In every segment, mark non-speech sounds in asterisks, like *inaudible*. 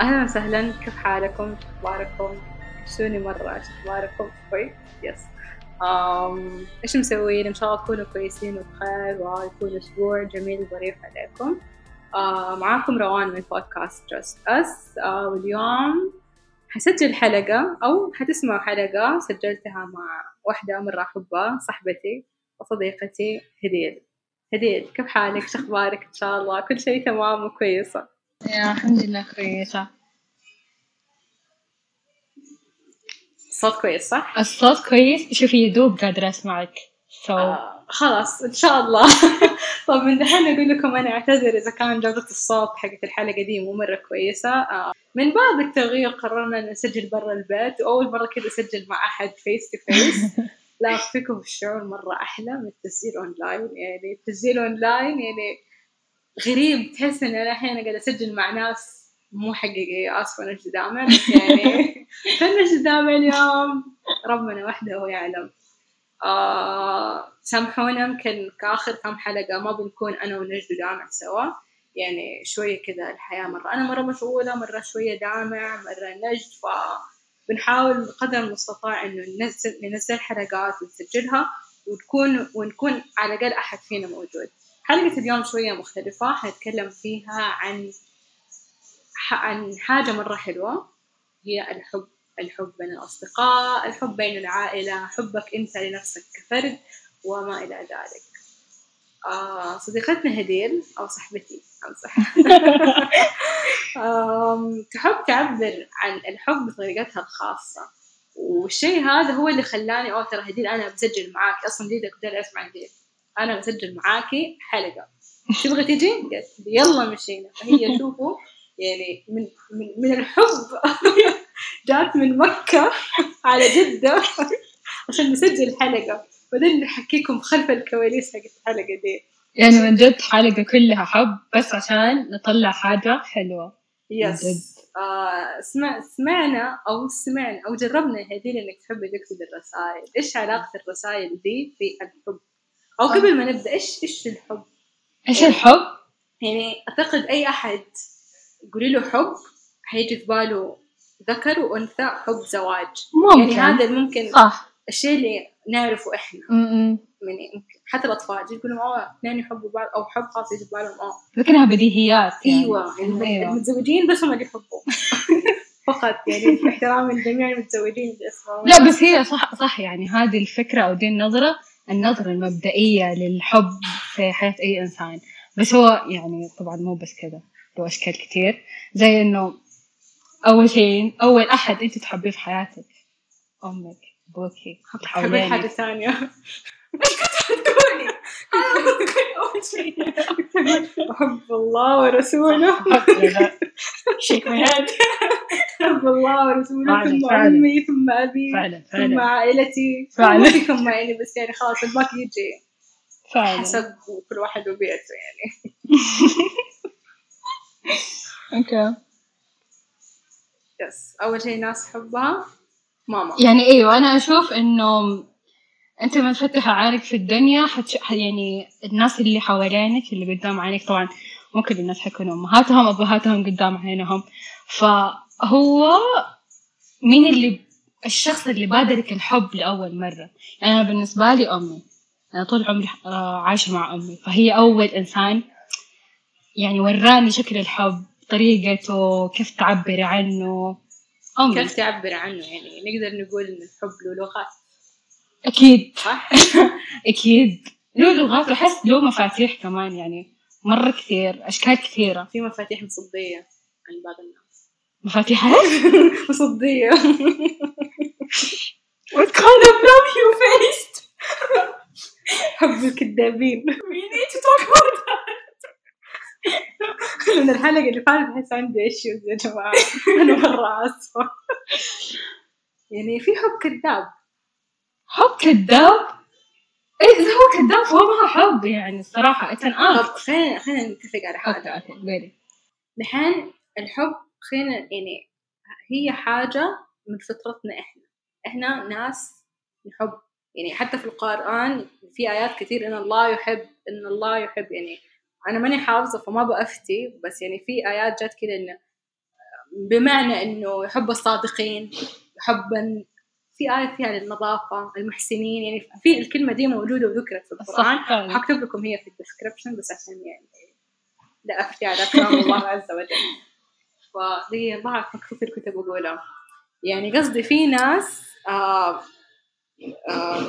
أهلا وسهلا كيف حالكم؟ أخباركم؟ شوني مرة إيش أخباركم؟ كويس؟ yes um... إيش مسوين؟ إن شاء الله تكونوا كويسين وبخير ويكون أسبوع جميل وظريف عليكم معاكم روان من بودكاست Just آه واليوم حسجل حلقة أو حتسمعوا حلقة سجلتها مع واحدة مرة أحبها صاحبتي وصديقتي هديل هديل كيف حالك؟ شو أخبارك إن شاء الله؟ كل شيء تمام وكويسة يا الحمد لله كويسة. الصوت كويس صح؟ الصوت كويس. شوفي يدوب قادرة أسمعك so آه خلاص إن شاء الله. *laughs* طب من دحين أقول لكم أنا أعتذر إذا كان جودة الصوت حقت الحلقة دي مو مرة كويسة. آه من باب التغيير قررنا نسجل برا البيت. وأول مرة كذا أسجل مع أحد face to face لا أخفيكم الشعور مرة أحلى من التسجيل أونلاين يعني التسجيل أونلاين يعني غريب تحس إن أنا الحين قاعدة أسجل مع ناس مو حقيقية آسفة نجد دامع بس يعني فنجد دامع اليوم؟ ربنا وحده هو يعلم. آه سامحونا يمكن كآخر كم حلقة ما بنكون أنا ونجد دامع سوا. يعني شوية كذا الحياة مرة أنا مرة مشغولة مرة شوية دامع مرة نجد ف بنحاول بقدر المستطاع إنه ننزل ننزل حلقات ونسجلها ونكون ونكون على الأقل أحد فينا موجود. حلقة اليوم شوية مختلفة. حنتكلم فيها عن عن حاجة مرة حلوة. هي الحب الحب بين الأصدقاء الحب بين العائلة حبك أنت لنفسك كفرد وما إلى ذلك. آه صديقتنا هديل أو صاحبتي *laughs* أمزح تحب تعبر عن الحب بطريقتها الخاصة. والشيء هذا هو اللي خلاني أوه ترى هديل أنا بسجل معاك أصلا دي كنت أسمع هديل. أنا بسجل معاكي حلقة. تبغى تجي؟ قالت يلا مشينا. فهي شوفوا يعني من من, من الحب. *laughs* جات من مكة على جدة عشان نسجل حلقة. بعدين نحكيكم خلف الكواليس حقت الحلقة دي. يعني من جد حلقة كلها حب بس عشان نطلع حاجة حلوة. يس آه سمع سمعنا أو سمعنا أو جربنا هذين إنك تحبي تكتب الرسائل. إيش علاقة الرسائل دي في الحب؟ أو قبل ما نبدأ إيش إيش الحب؟ إيش الحب؟ يعني أعتقد أي أحد قولي له حب حيجي في باله ذكر وأنثى حب زواج. ممكن. يعني هذا ممكن صح. الشيء اللي نعرفه إحنا. م-م. يعني ممكن. حتى الأطفال يجي يقولوا أوه اثنين يحبوا بعض أو حب خاص يجي في بالهم أوه لكنها بديهيات يعني. أيوة يعني أيوة. المتزوجين بس هم اللي يحبوا *laughs* فقط يعني احترام الجميع المتزوجين لا بس هي صح صح يعني هذه الفكرة أو دي النظرة. النظرة المبدئية للحب في حياة أي إنسان. بس هو يعني طبعا مو بس كذا له أشكال كتير. زي إنه أول شيء أول أحد أنت تحبيه في حياتك أمك أبوكي حبيت حاجة ثانية *laughs* إيش كنت؟ أنا أول شيء. أحب الله ورسوله. شيك هيد أحب الله ورسوله ثم. أمي ثم أبي فعلا ثم فعلا. عائلتي فعلا. ثم ثم يعني بس يعني خلاص الباقي يجي. فعلا. حسب كل واحد وبيئته يعني. *laughs* okay. yes أول شيء ناس تحبها ماما. يعني أيوه أنا أشوف إنه أنت ما تفتح عينك في الدنيا حتش... يعني الناس اللي حوالينك اللي قدام عينك طبعا مو كل الناس حيكونوا أمهاتهم ابهاتهم قدام عينهم. فهو مين اللي الشخص اللي بادرك الحب لأول مرة؟ يعني أنا بالنسبة لي أمي. أنا طول عمري آه، عايشة مع أمي. فهي أول إنسان يعني وراني شكل الحب طريقته كيف تعبري عنه. أمي. كيف تعبر عنه؟ يعني نقدر نقول إن الحب له لغات أكيد. صح؟ *laughs* أكيد. له لغات وأحس له مفاتيح كمان يعني. مرة كثير أشكال كثيرة. في مفاتيح مصدية عند بعض الناس. مفاتيح؟ *laughs* مصدية. What kind of love you faced? حب الكذابين. We need to talk about that. من الحلقة اللي فاتت أحس عندي ايشوز يا جماعة. أنا مرة آسفة يعني في حب كذاب. حب كذاب؟ إيه إذا هو كذاب فهو ما هو حب يعني الصراحة it's an طب act خلينا خلينا نتفق على حاجة. okay okay قولي. دحين الحب خلينا يعني هي حاجة من فطرتنا إحنا. إحنا ناس نحب يعني حتى في القرآن في آيات كثير إن الله يحب إن الله يحب يعني أنا ماني حافظة فما بأفتي بس يعني في آيات جت كده إن بمعنى إنه يحب الصادقين يحب في آية فيها للنظافة المحسنين يعني في الكلمة دي موجودة وذكرت في القرآن. حكتب لكم هي في الديسكربشن بس عشان يعني لا أفتي على كلام الله عز وجل. فدي الله أعرف مكتوب في الكتب وقولها يعني قصدي في ناس آه آه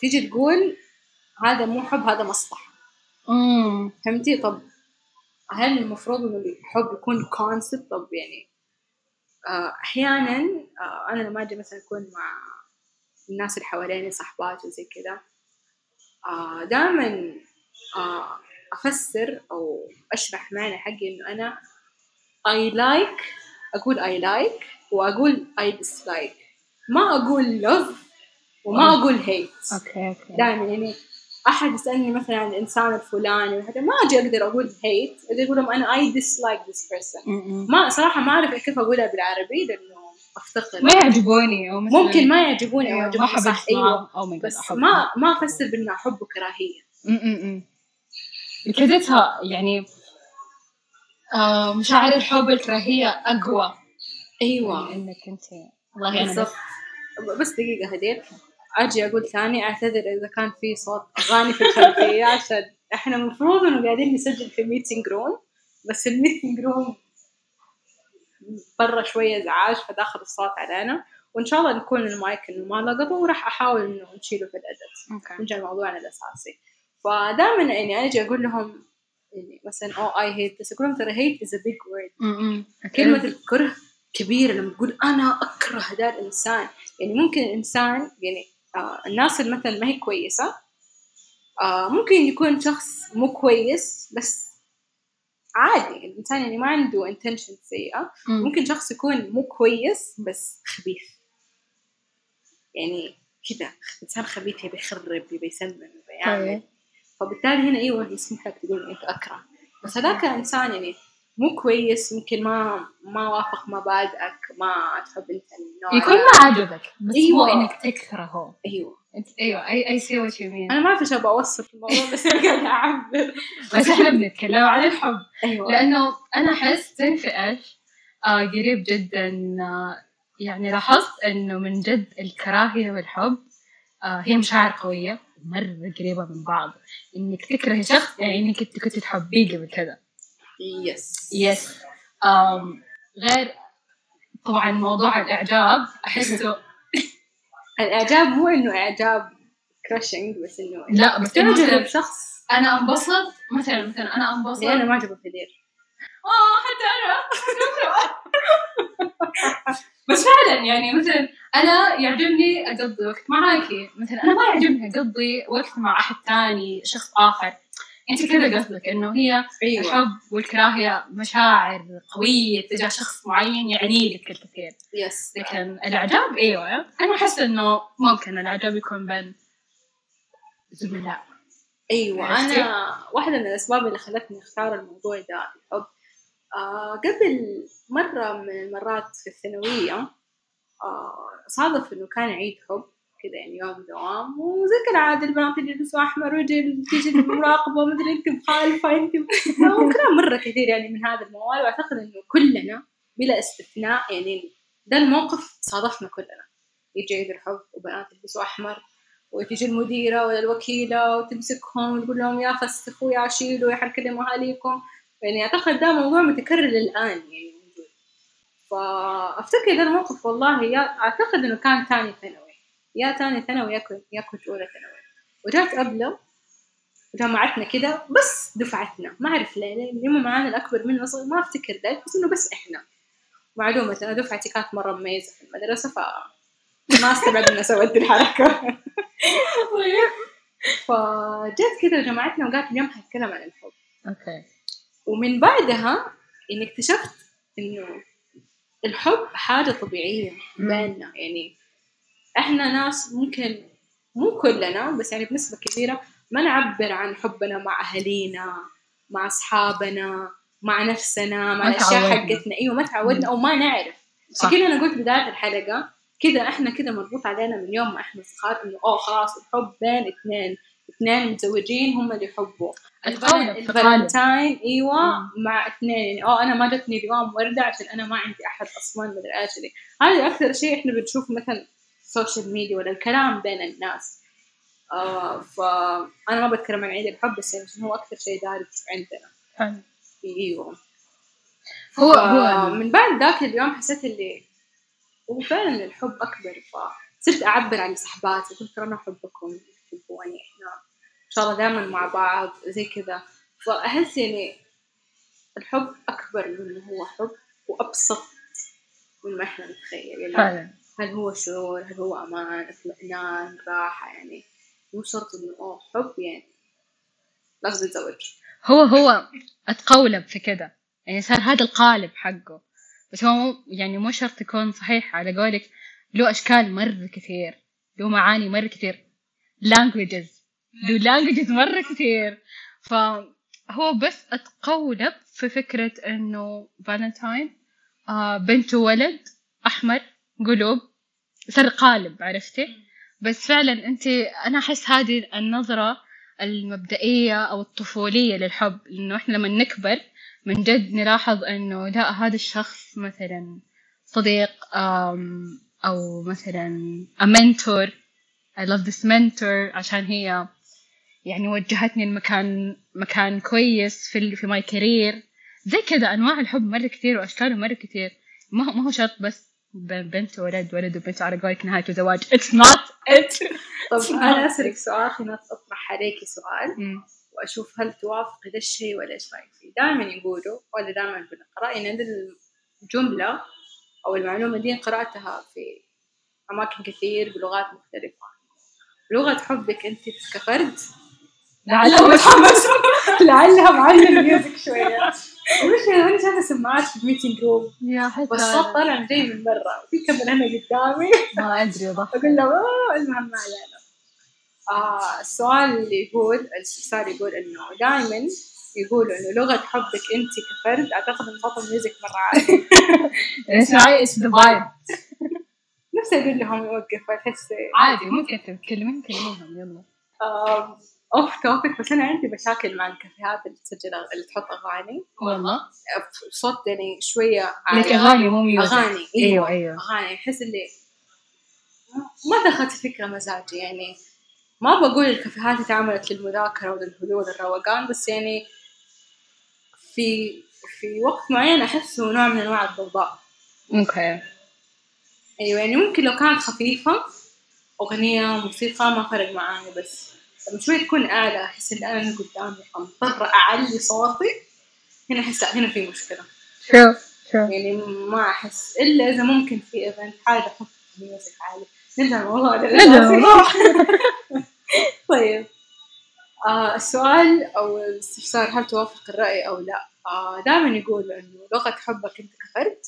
تيجي تقول هذا مو حب هذا مصلحة. فهمتي؟ طب هل المفروض إنه الحب يكون concept طب يعني آه، أحيانا آه، أنا لما أجي مثلا أكون مع الناس اللي حواليني صحبات وزي كذا آه، دائما أفسر أو أشرح معنى حقي إنه أنا I like أقول I like وأقول I dislike. ما أقول love وما أقول hate. okay okay. دائما يعني أحد يسألني مثلا عن الإنسان الفلاني وهذا ما أجي أقدر أقول hate أقدر أقول لهم أنا I dislike this person أمم. ما صراحة ما أعرف كيف أقولها بالعربي لأنه افتقر ما يعجبوني أو مثلا ممكن ما يعجبوني أو أيوة، يعجبوني ما صح أيوه. ماي بس ما ما أفسر بأنه حب وكراهيه امم لقيتها يعني مشاعر الحب الكراهية أقوى. أيوه. من إنك أنت والله بالضبط. بس دقيقة هديل أجي أقول ثاني أعتذر إذا كان في صوت أغاني في الخلفية *laughs* عشان إحنا المفروض إنه قاعدين نسجل في meeting room بس ال meeting room برا شوية إزعاج فداخل الصوت علينا. وإن شاء الله نكون المايك إنه ما لقطه وراح أحاول إنه نشيله في ال edit okay. نرجع لموضوعنا الأساسي. فدائما يعني أجي أقول لهم يعني مثلا أو I hate بس أقول لهم ترى hate is a big word. كلمة الكره كبيرة لما تقول أنا أكره ذا الإنسان. يعني ممكن الإنسان يعني آه الناس اللي مثلا ما هي كويسة آه ممكن يكون شخص مو كويس بس عادي. الإنسان يعني ما عنده سيئة. أمم. ممكن شخص يكون مو كويس بس خبيث. يعني كذا إنسان خبيث يبي يخرب يبي يسمم يبي يعمل. طيب. فبالتالي هنا أيوه يسمح لك تقول أنت أكره. بس هذاك إنسان يعني مو كويس ممكن ما ما وافق مبادئك ما تحب أنت النوع يكون ما عجبك بس مو أيوة. إنك تكرهه. أيوه. أيوة I I see what you mean أنا ما اعرف إيش أبغى اوصف في الموضوع بس أنا قاعدة أعبر. بس إحنا بنتكلم عن الحب. أيوه. لأنه أنا أحس تعرفي إيش آه قريب جدا آه يعني لاحظت إنه من جد الكراهية والحب آه هي مشاعر قوية. مرة قريبة من بعض. إنك تكرهي شخص يعني إنك أنت كنت تحبيه قبل كذا yes yes um, غير طبعا موضوع الإعجاب أحسه *laughs* الإعجاب مو إنه إعجاب crushing بس إنه لا بس إنه تعجب مثلاً بشخص أنا أنبسط مثلا مثلا أنا أنبسط. أنا ما عجبه كثير آه حتى أنا. *laughs* بس فعلا يعني مثلا أنا يعجبني أقضي وقت معاكي مثلا أنا ما يعجبني أقضي وقت مع أحد ثاني شخص آخر. أنت كذا قصدك إنه هي أيوه. الحب والكراهية مشاعر قوية تجاه شخص معين يعني لك الكثير. يس لكن الإعجاب أيوة. أنا أحس إنه ممكن الإعجاب يكون بين زملاء. أيوه؟ أنا واحدة من الأسباب اللي خلتني أختار الموضوع ده الحب. آه قبل مرة من المرات في الثانوية آه صادف إنه كان عيد حب كذا يعني يوم دوام وزي كالعاده البنات اللي يلبسوا أحمر وجل تيجي المراقبة ومدري انت مخالفه انت *laughs* وكلام مرة كثير يعني من هذا الموال وأعتقد إنه كلنا بلا استثناء يعني ده الموقف صادفنا كلنا. يجي عيد الحب وبنات يلبسوا أحمر وتيجي المديرة ولا الوكيلة وتمسكهم وتقول لهم يا فسخوا يا شيلوا يا حنكلم أهاليكم. يعني أعتقد ده موضوع متكرر الآن يعني موجود. فأفتكر ده الموقف والله يا أعتقد إنه كان تاني ثانوي. يا تاني ثانوي يا كنت يا كنت أولى ثانوي. وجات قبله جمعتنا كده بس دفعتنا. ما أعرف ليه هم معانا الأكبر منا صغير ما أفتكر ذلك بس إنه بس إحنا. معلومة أنا دفعتي كانت مرة مميزة في المدرسة ف ما استبعد إني سويت الحركة. *laughs* فجت كده جمعتنا وقالت اليوم حنتكلم عن الحب. أوكي. ومن بعدها إني اكتشفت إنه الحب حاجة طبيعية بيننا. يعني إحنا ناس ممكن مو كلنا بس يعني بنسبة كبيرة ما نعبر عن حبنا مع أهالينا مع أصحابنا مع نفسنا مع الأشياء. حقتنا. أيوة ما تعودنا أو ما نعرف. عشان كده أنا قلت بداية الحلقة كده إحنا كده مربوط علينا من يوم ما إحنا صغار إنه أوه خلاص الحب بين اثنين. اثنين متزوجين هم اللي يحبوا. الفالنتاين إيوه مم. مع اثنين. يعني آه أنا ما جتني اليوم وردة عشان أنا ما عندي أحد أصلا مدري إيش هذا أكثر شيء إحنا بنشوف مثلا ال social media ولا الكلام بين الناس. آه فانا ما بتكلم عن عيد الحب بس يعني هو أكثر شيء دارج عندنا. فعلا. إيوه. هو هو من بعد ذاك اليوم حسيت اللي هو فعلا الحب أكبر فصرت أعبر عن صحباتي قلت أنا أحبكم. تحبوني إحنا؟ إن شاء الله دائما مع بعض زي كذا. فأحس يعني الحب أكبر من إنه هو حب وأبسط من ما إحنا نتخيل. يعني فعلا. هل هو شعور؟ هل هو أمان؟ اطمئنان؟ راحة؟ يعني مو شرط إنه أوه حب يعني. لازم نتزوج هو هو أتقولب في كده. يعني صار هذا القالب حقه. بس هو مو يعني مو شرط يكون صحيح. على قولك له أشكال مرة كثير. له معاني مرة كثير. Languages. له languages مرة كثير فهو بس أتقولب في فكرة إنه فالنتاين آه بنت وولد أحمر قلوب صار قالب عرفتي؟ بس فعلا أنت أنا أحس هذه النظرة المبدئية أو الطفولية للحب إنه إحنا لما نكبر من جد نلاحظ إنه لا هذا الشخص مثلا صديق أو مثلا mentor I love this mentor عشان هي يعني وجهتني لمكان مكان كويس في ال- في my career زي كذا أنواع الحب مرة كثير وأشكاله مرة كثير ما هو ما هو شرط بس بنت وولد ولد وبنت على قولك نهاية زواج it's not it. *laughs* طب أنا أسألك سؤال خلينا أطرح عليكي سؤال. مم. وأشوف هل توافقي ذا الشيء ولا إيش رأيك فيه؟ دائما يقولوا ولا دائما بنقرا ان هذه الجملة أو المعلومة دي قرأتها في أماكن كثير بلغات مختلفة. لغة حبك أنت كفرد؟ لعلها متحمس *laughs* لعلها معلم music شوية. المشكلة أنا شايفة سماعات في ال meeting room يا حتى بس صوت طالع جاي من برا. وفي كاميرا هنا قدامي. ما أدري ضح أقول له أوه المهم ما علينا. آه السؤال اللي يقول الاستفسار يقول إنه دائما يقولوا إنه لغة حبك أنت كفرد أعتقد ان صوت ال music مرة عالي اسمعي vibe نفسي أقول لهم يوقفوا تحس عادي ممكن تتكلمين كلميهم يلا. off topic بس أنا عندي مشاكل مع الكافيهات اللي تسجل اللي تحط أغاني. والله. صوت يعني شوية عالي. أغاني مو music أغاني. أيوه أيوه. أغاني. أحس اللي ما دخلت فكرة مزاجي يعني ما بقول الكافيهات اتعملت للمذاكرة وللهدوء والروقان بس يعني في في وقت معين احسه نوع من أنواع الضوضاء. أوكي. أيوه يعني ممكن لو كانت خفيفة أغنية موسيقى ما فرق معاي بس. لما شوي تكون اعلى أحس إن أنا قدامي مضطره أعلي صوتي هنا أحس هنا في مشكلة. شو شو يعني ما أحس إلا إذا ممكن في event حاجة أحط music عالي. نرجع للموضوع ده. طيب. آه السؤال أو الاستفسار هل توافق الرأي أو لا؟ آه دائما يقول إنه لغة حبك أنت كفرد.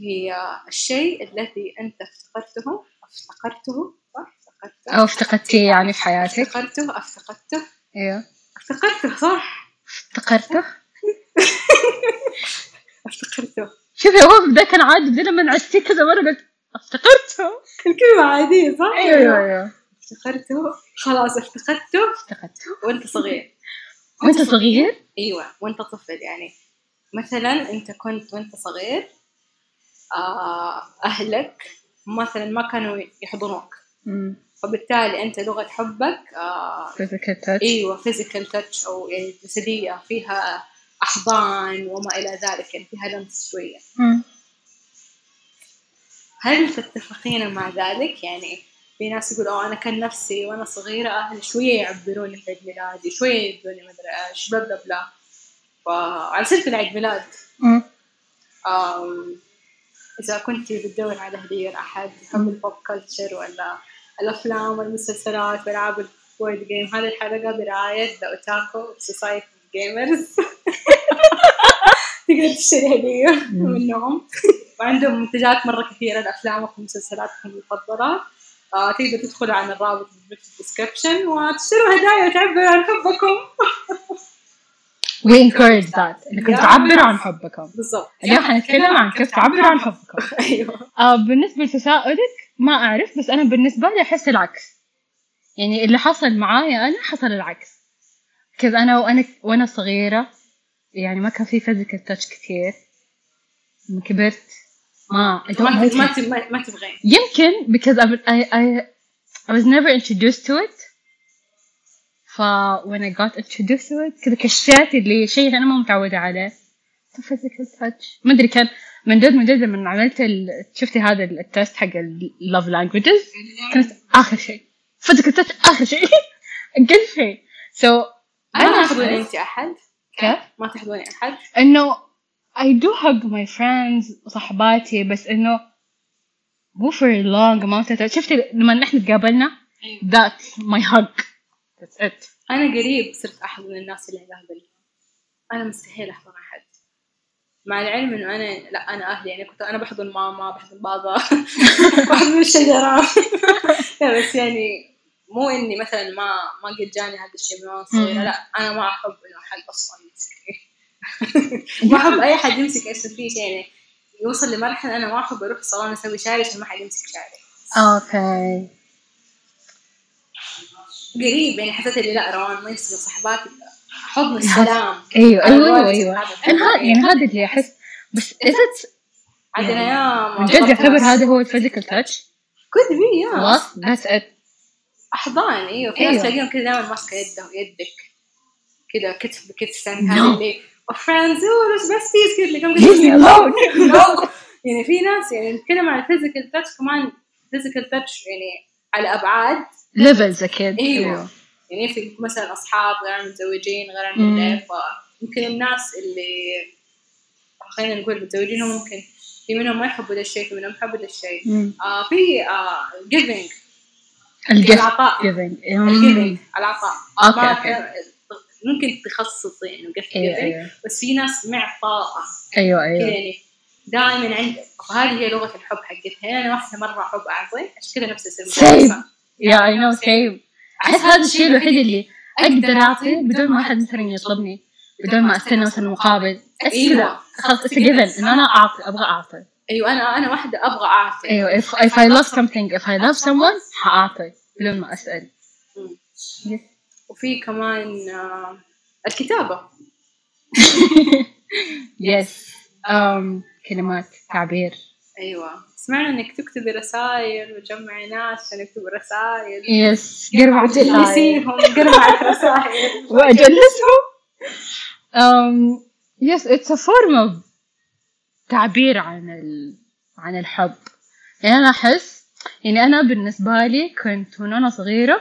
هي الشيء الذي أنت افتقرته افتقرته صح افتقرته. أو افتقدتيه يعني في حياتك. افتقرته افتقدته. أيوه افتقرته صح. افتقرته؟ *laughs* افتقرته. شوفي هو ده كان عادي لما عدتيه كذا مرة قلت افتقرته. الكلمة عادية صح؟ أيوه أيوه افتقرته. خلاص افتقدته افتقدته وأنت صغير. وأنت صغير؟ أيوه وأنت طفل يعني. مثلا أنت كنت وأنت صغير آه أهلك مثلا ما كانوا يحضنوك. فبالتالي أنت لغة حبك آه physical touch. إيوه فيزيكال تاتش أو يعني جسدية فيها أحضان وما إلى ذلك يعني فيها لمس شوية. مم. هل تتفقين مع ذلك؟ يعني في ناس يقول آه أنا كان نفسي وأنا صغيرة أهلي شوية يعبروني في عيد ميلادي شوية يدوني مدري إيش بلا بلا بلا. فعلى سيرة العيد ميلاد. إذا كنت بتدور على هدية لأحد يحب ال pop culture ولا الأفلام والمسلسلات وألعاب ال board game هذه الحلقة برعاية The Otaku Society Gamers تقدر تشتري هدية منهم. وعندهم منتجات مرة كثيرة لأفلامكم ومسلسلاتكم المفضلة آه تقدر تدخلوا على الرابط في ال description وتشتروا هدايا وتعبروا عن حبكم. *laughs* encourage that. انكم يا. تعبروا عن حبكم بالضبط اليوم حنتكلم عن كيف تعبروا عن حبكم *laughs* أيوه. آه بالنسبة لتساؤلك ما أعرف بس أنا بالنسبة لي أحس العكس. يعني اللي حصل معايا أنا حصل العكس. كذا أنا وأنا وأنا صغيرة يعني ما كان في فيزيكال تاتش كثير لما كبرت ما ما ما تبغين. يمكن because I, I, I was never introduced to it. ف when I got introduced to it كذا كشفت اللي شيء أنا ما متعودة عليه. The physical touch. ما أدري كان من جد من جد لما عملت ال... شفتي هذا ال- التست حق ال love languages كانت آخر شيء. physical touch آخر شيء. *laughs* أقل شيء. So ما أنا تحضنين أحس انت أحد؟ كيف؟ ما تحضنين أحد؟ إنه I do hug my friends وصحباتي بس إنه مو for long amount of time. شفتي لما نحن تقابلنا؟ that's my hug. That's it. أنا قريب صرت احضن الناس اللي اقابلهم أنا مستحيل احضن أحد. مع العلم إنه أنا لا أنا أهلي. يعني كنت أنا بحضن ماما بحضن بابا *laughs* بحضن الشجرة. لا بس يعني مو إني مثلا ما ما قد جاني هذا الشيء من وأنا صغيرة. مم. لا أنا ما أحب إنه أحد أصلا يمسكني. *laughs* ما أحب أي احد يمسك إيش فيه شيء. يعني يوصل لمرحلة أنا ما أحب أروح صالون أسوي شعري عشان ما حد يمسك شعري. أوكي قريب يعني حسيت اللي لا روان ما يصير صحباتي حضن السلام. أيوه أيوه أيوه. هذا. أنا يعني هذا اللي أحس بس it عندنا يا من جد يعتبر هذا هو الفيزيكال تاتش كود بي يا. It. أحضان أيوه. في أيوة. ناس تلاقيهم كذا دائما ماسكة يده يدك كذا كتف بكتف يعني. هذا اللي بس besties كذا. اللي. يعني في ناس يعني نتكلم عن ال physical touch كمان physical touch يعني على أبعاد levels أكيد إيوه. يعني في مثلا أصحاب غير متزوجين غير. مدري الناس اللي خلينا نقول متزوجين هم ممكن في منهم ما يحبوا ذا الشيء في منهم يحبوا ذا الشيء. آه في آه giving العطاء. ال giving العطاء. أوكي. ممكن تخصصي انه gift أيوه giving أيوه. بس في ناس معطاءة أيوه أيوه. يعني. دائما عند فهذه هي لغة الحب حقتها. يعني أنا واحدة مرة احب اعطي عشان كذا نفسي اصير Same. مدرسة. yeah I know same أحس هذا الشيء الوحيد اللي أقدر أعطي بدون ما احد مثلا يطلبني بدون ما أستنى مثلا مقابل. كذا خلاص it's given انه أنا أعطي أبغى أعطي. أيوه أنا أنا واحدة أبغى أعطي. أيوه if, if I love something if I love someone حاعطي بدون ما أسأل. وفي كمان آه الكتابة. *laughs* يس um, كلمات تعبير. أيوه. سمعنا إنك تكتبي رسائل وتجمعي ناس عشان يكتبوا رسائل يس قرب وتجلسيهم قربعة *laughs* رسائل وأجلسهم. Um, yes it's a form of تعبير عن ال... عن الحب. يعني أنا أحس يعني أنا بالنسبة لي كنت من وأنا صغيرة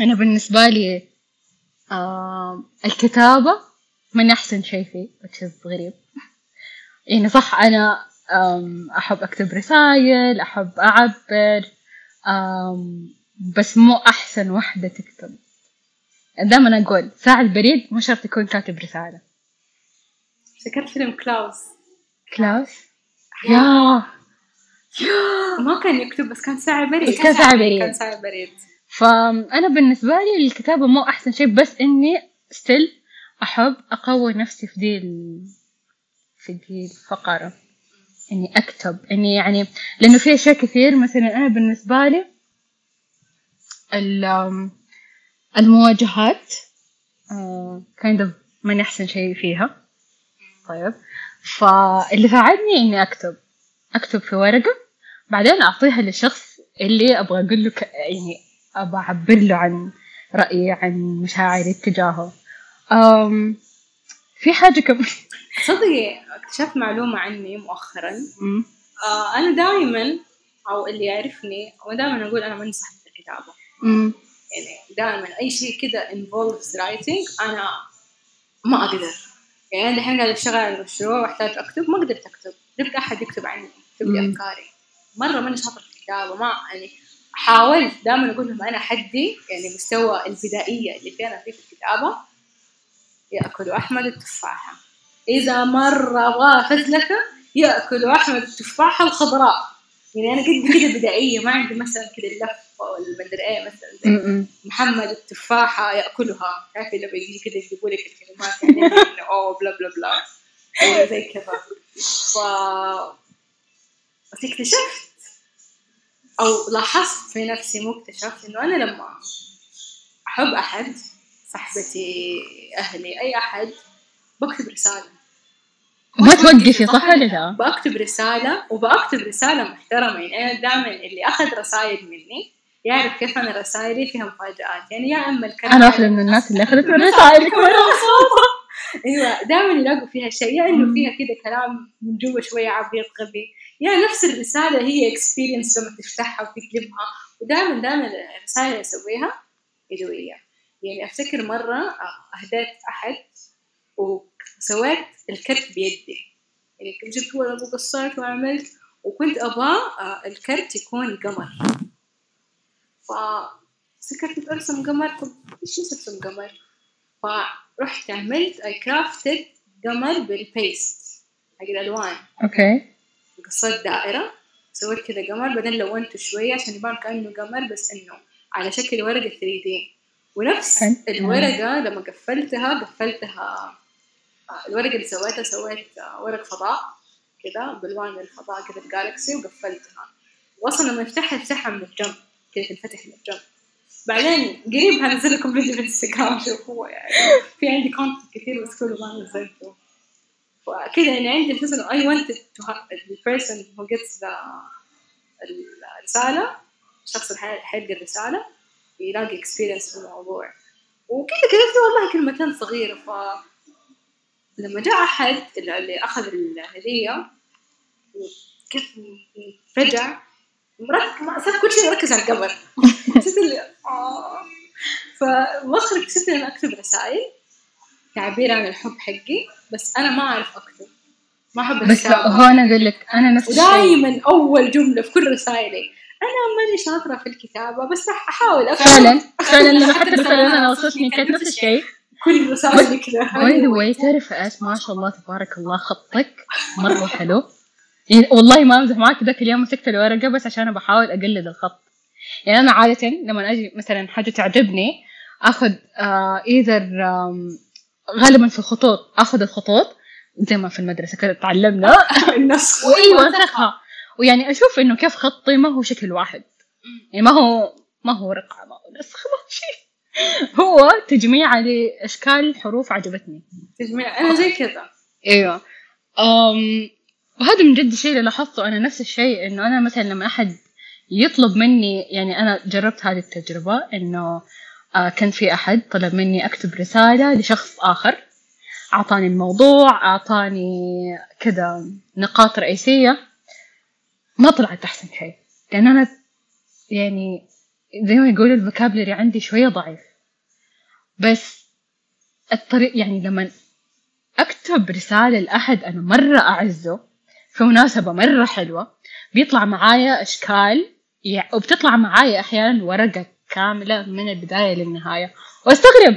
أنا بالنسبة لي um, الكتابة من أحسن شيء فيه which is غريب. يعني صح أنا um, أحب أكتب رسائل أحب أعبر um, بس مو أحسن واحدة تكتب. دائما أقول ساعة البريد مو شرط يكون كاتب رسالة. افتكرت فيلم كلاوس. كلاوس؟ yeah! ما كان يكتب بس كان ساعي بريد. بس كان ساعي بريد. كان ساعي بريد. فأنا بالنسبة لي الكتابة مو أحسن شيء بس إني still أحب أقوي نفسي في دي. في دي الفقرة. إني أكتب. إني يعني لأنه في أشياء كثير. مثلا أنا بالنسبة لي ال- المواجهات آه، kind of من أحسن شيء فيها. طيب. فاللي ساعدني إني أكتب. أكتب في ورقة. بعدين أعطيها للشخص اللي أبغى أقول له يعني أبغى أعبر له عن رأيي عن مشاعري اتجاهه أم في حاجة كم تصدقي اكتشفت معلومة عني مؤخرا. آه أنا دائما أو اللي يعرفني أو دائما أقول أنا ماني صاحبة الكتابة. يعني دائما أي شيء كذا involves writing أنا ما أقدر. يعني أنا الحين قاعدة أشتغل على المشروع وأحتاج أكتب ما قدرت أكتب. جبت أحد يكتب عني يكتب لي. أفكاري. مرة ماني شاطرة في الكتابة ما يعني حاولت دائما أقول لهم أنا حدي يعني مستوى البدائية اللي فينا فيه في الكتابة. يأكل أحمد التفاحة. إذا مرة أبغى فزلكة يأكل أحمد التفاحة الخضراء. يعني أنا قد كذا بدائية ما عندي مثلا كذا اللف والمدري إيه مثلا. محمد التفاحة يأكلها. تعرفي لما يجي كذا يجيبوا لك الكلمات يعني *laughs* أوه بلا بلا بلا. أو زي كذا. ف بس اكتشفت أو لاحظت في نفسي مو اكتشفت إنه أنا لما أحب أحد صاحبتي أهلي أي أحد بكتب رسالة. ما توقفي صح ولا لا؟ بكتب رسالة وبكتب رسالة محترمة. يعني أنا دائما اللي أخذ رسائل مني يعرف كيف أنا رسائلي فيها مفاجآت يعني يا إما الكلام أنا واحدة من الناس اللي أخذت من رسائلك مرة مبسوطة أيوه دائما يلاقوا فيها شيء. يا إنه فيها كذا كلام من جوا شوية عبيط غبي. يا نفس الرسالة هي اكسبيرينس لما تفتحها وتقلبها ودائما دائما الرسائل اللي أسويها يدويه يعني أفتكر مرة اهديت أحد وسويت الكرت بيدي. يعني جبت ورق وقصيت وعملت وكنت أبغى آه، الكرت يكون قمر. ف فكرت أرسم قمر طب إيش أرسم قمر؟ فرحت عملت I crafted قمر بال paste حق الألوان. أوكي. قصيت دائرة سويت كذا قمر بعدين لونته شوية عشان يبان كأنه قمر بس إنه على شكل ورقة 3D. ونفس حلو. الورقة لما قفلتها قفلتها الورقة اللي سويتها سويت آه، ورق فضاء كذا بألوان الفضاء كذا ال galaxy وقفلتها. وأصلا لما يفتحها يفتحها من الجنب كذا تنفتح من الجنب. بعدين قريب هنزل لكم فيديو في الانستغرام شوفوه يعني. في عندي content كثير بس كله ما نزلته. وكذا يعني عندي احساس انه I wanted to person who gets the الرسالة الشخص اللي حي- حيلقى الرسالة يلاقي experience في الموضوع. وكذا كتبت والله كلمتين صغيرة ف لما جاء أحد اللي أخذ الهدية كيف رجع مركز ساب كل شيء مركز على القبر. *laughs* حسيت اللي آه. فمخرج اكتشفت إني أكتب رسائل تعبير عن الحب حقي بس أنا ما أعرف أكتب. ما أحب بس الكتابة هو أنا أقول لك أنا نفس الشيء. ودائما أول جملة في كل رسائلي. أنا ماني شاطرة في الكتابة بس راح أحاول أفهم فعلا فعلا لما حتى رسالة أنا وصلتني كانت نفس الشيء. كل رسائلي كذا by the way تعرف إيش؟ ما شاء الله تبارك الله خطك. مرة حلو. يعني والله ما أمزح معك ذاك اليوم مسكت الورقة بس عشان بحاول أقلد الخط. يعني أنا عادة لما أجي مثلا حاجة تعجبني آخذ آه either غالبا في الخطوط آخذ الخطوط زي ما في المدرسة كذا تعلمنا. *laughs* النسخ وإيوه أنسخها. ويعني أشوف إنه كيف خطي ما هو شكل واحد. يعني ما هو ما هو رقعة ما هو نسخ ما هو شيء. *laughs* هو تجميع لأشكال حروف عجبتني. تجميع. أنا زي كذا. أيوه. أم وهذا من جد الشيء اللي لاحظته. أنا نفس الشيء إنه أنا مثلا لما أحد يطلب مني يعني أنا جربت هذه التجربة إنه آه كان في أحد طلب مني أكتب رسالة لشخص آخر أعطاني الموضوع أعطاني كذا نقاط رئيسية. ما طلعت أحسن شيء. لأن أنا يعني زي ما يقولوا الفوكابلري عندي شوية ضعيف. بس الطريق يعني لما أكتب رسالة لأحد أنا مرة أعزه في مناسبة مرة حلوة بيطلع معايا أشكال وبتطلع معايا أحيانا ورقة كاملة من البداية للنهاية. وأستغرب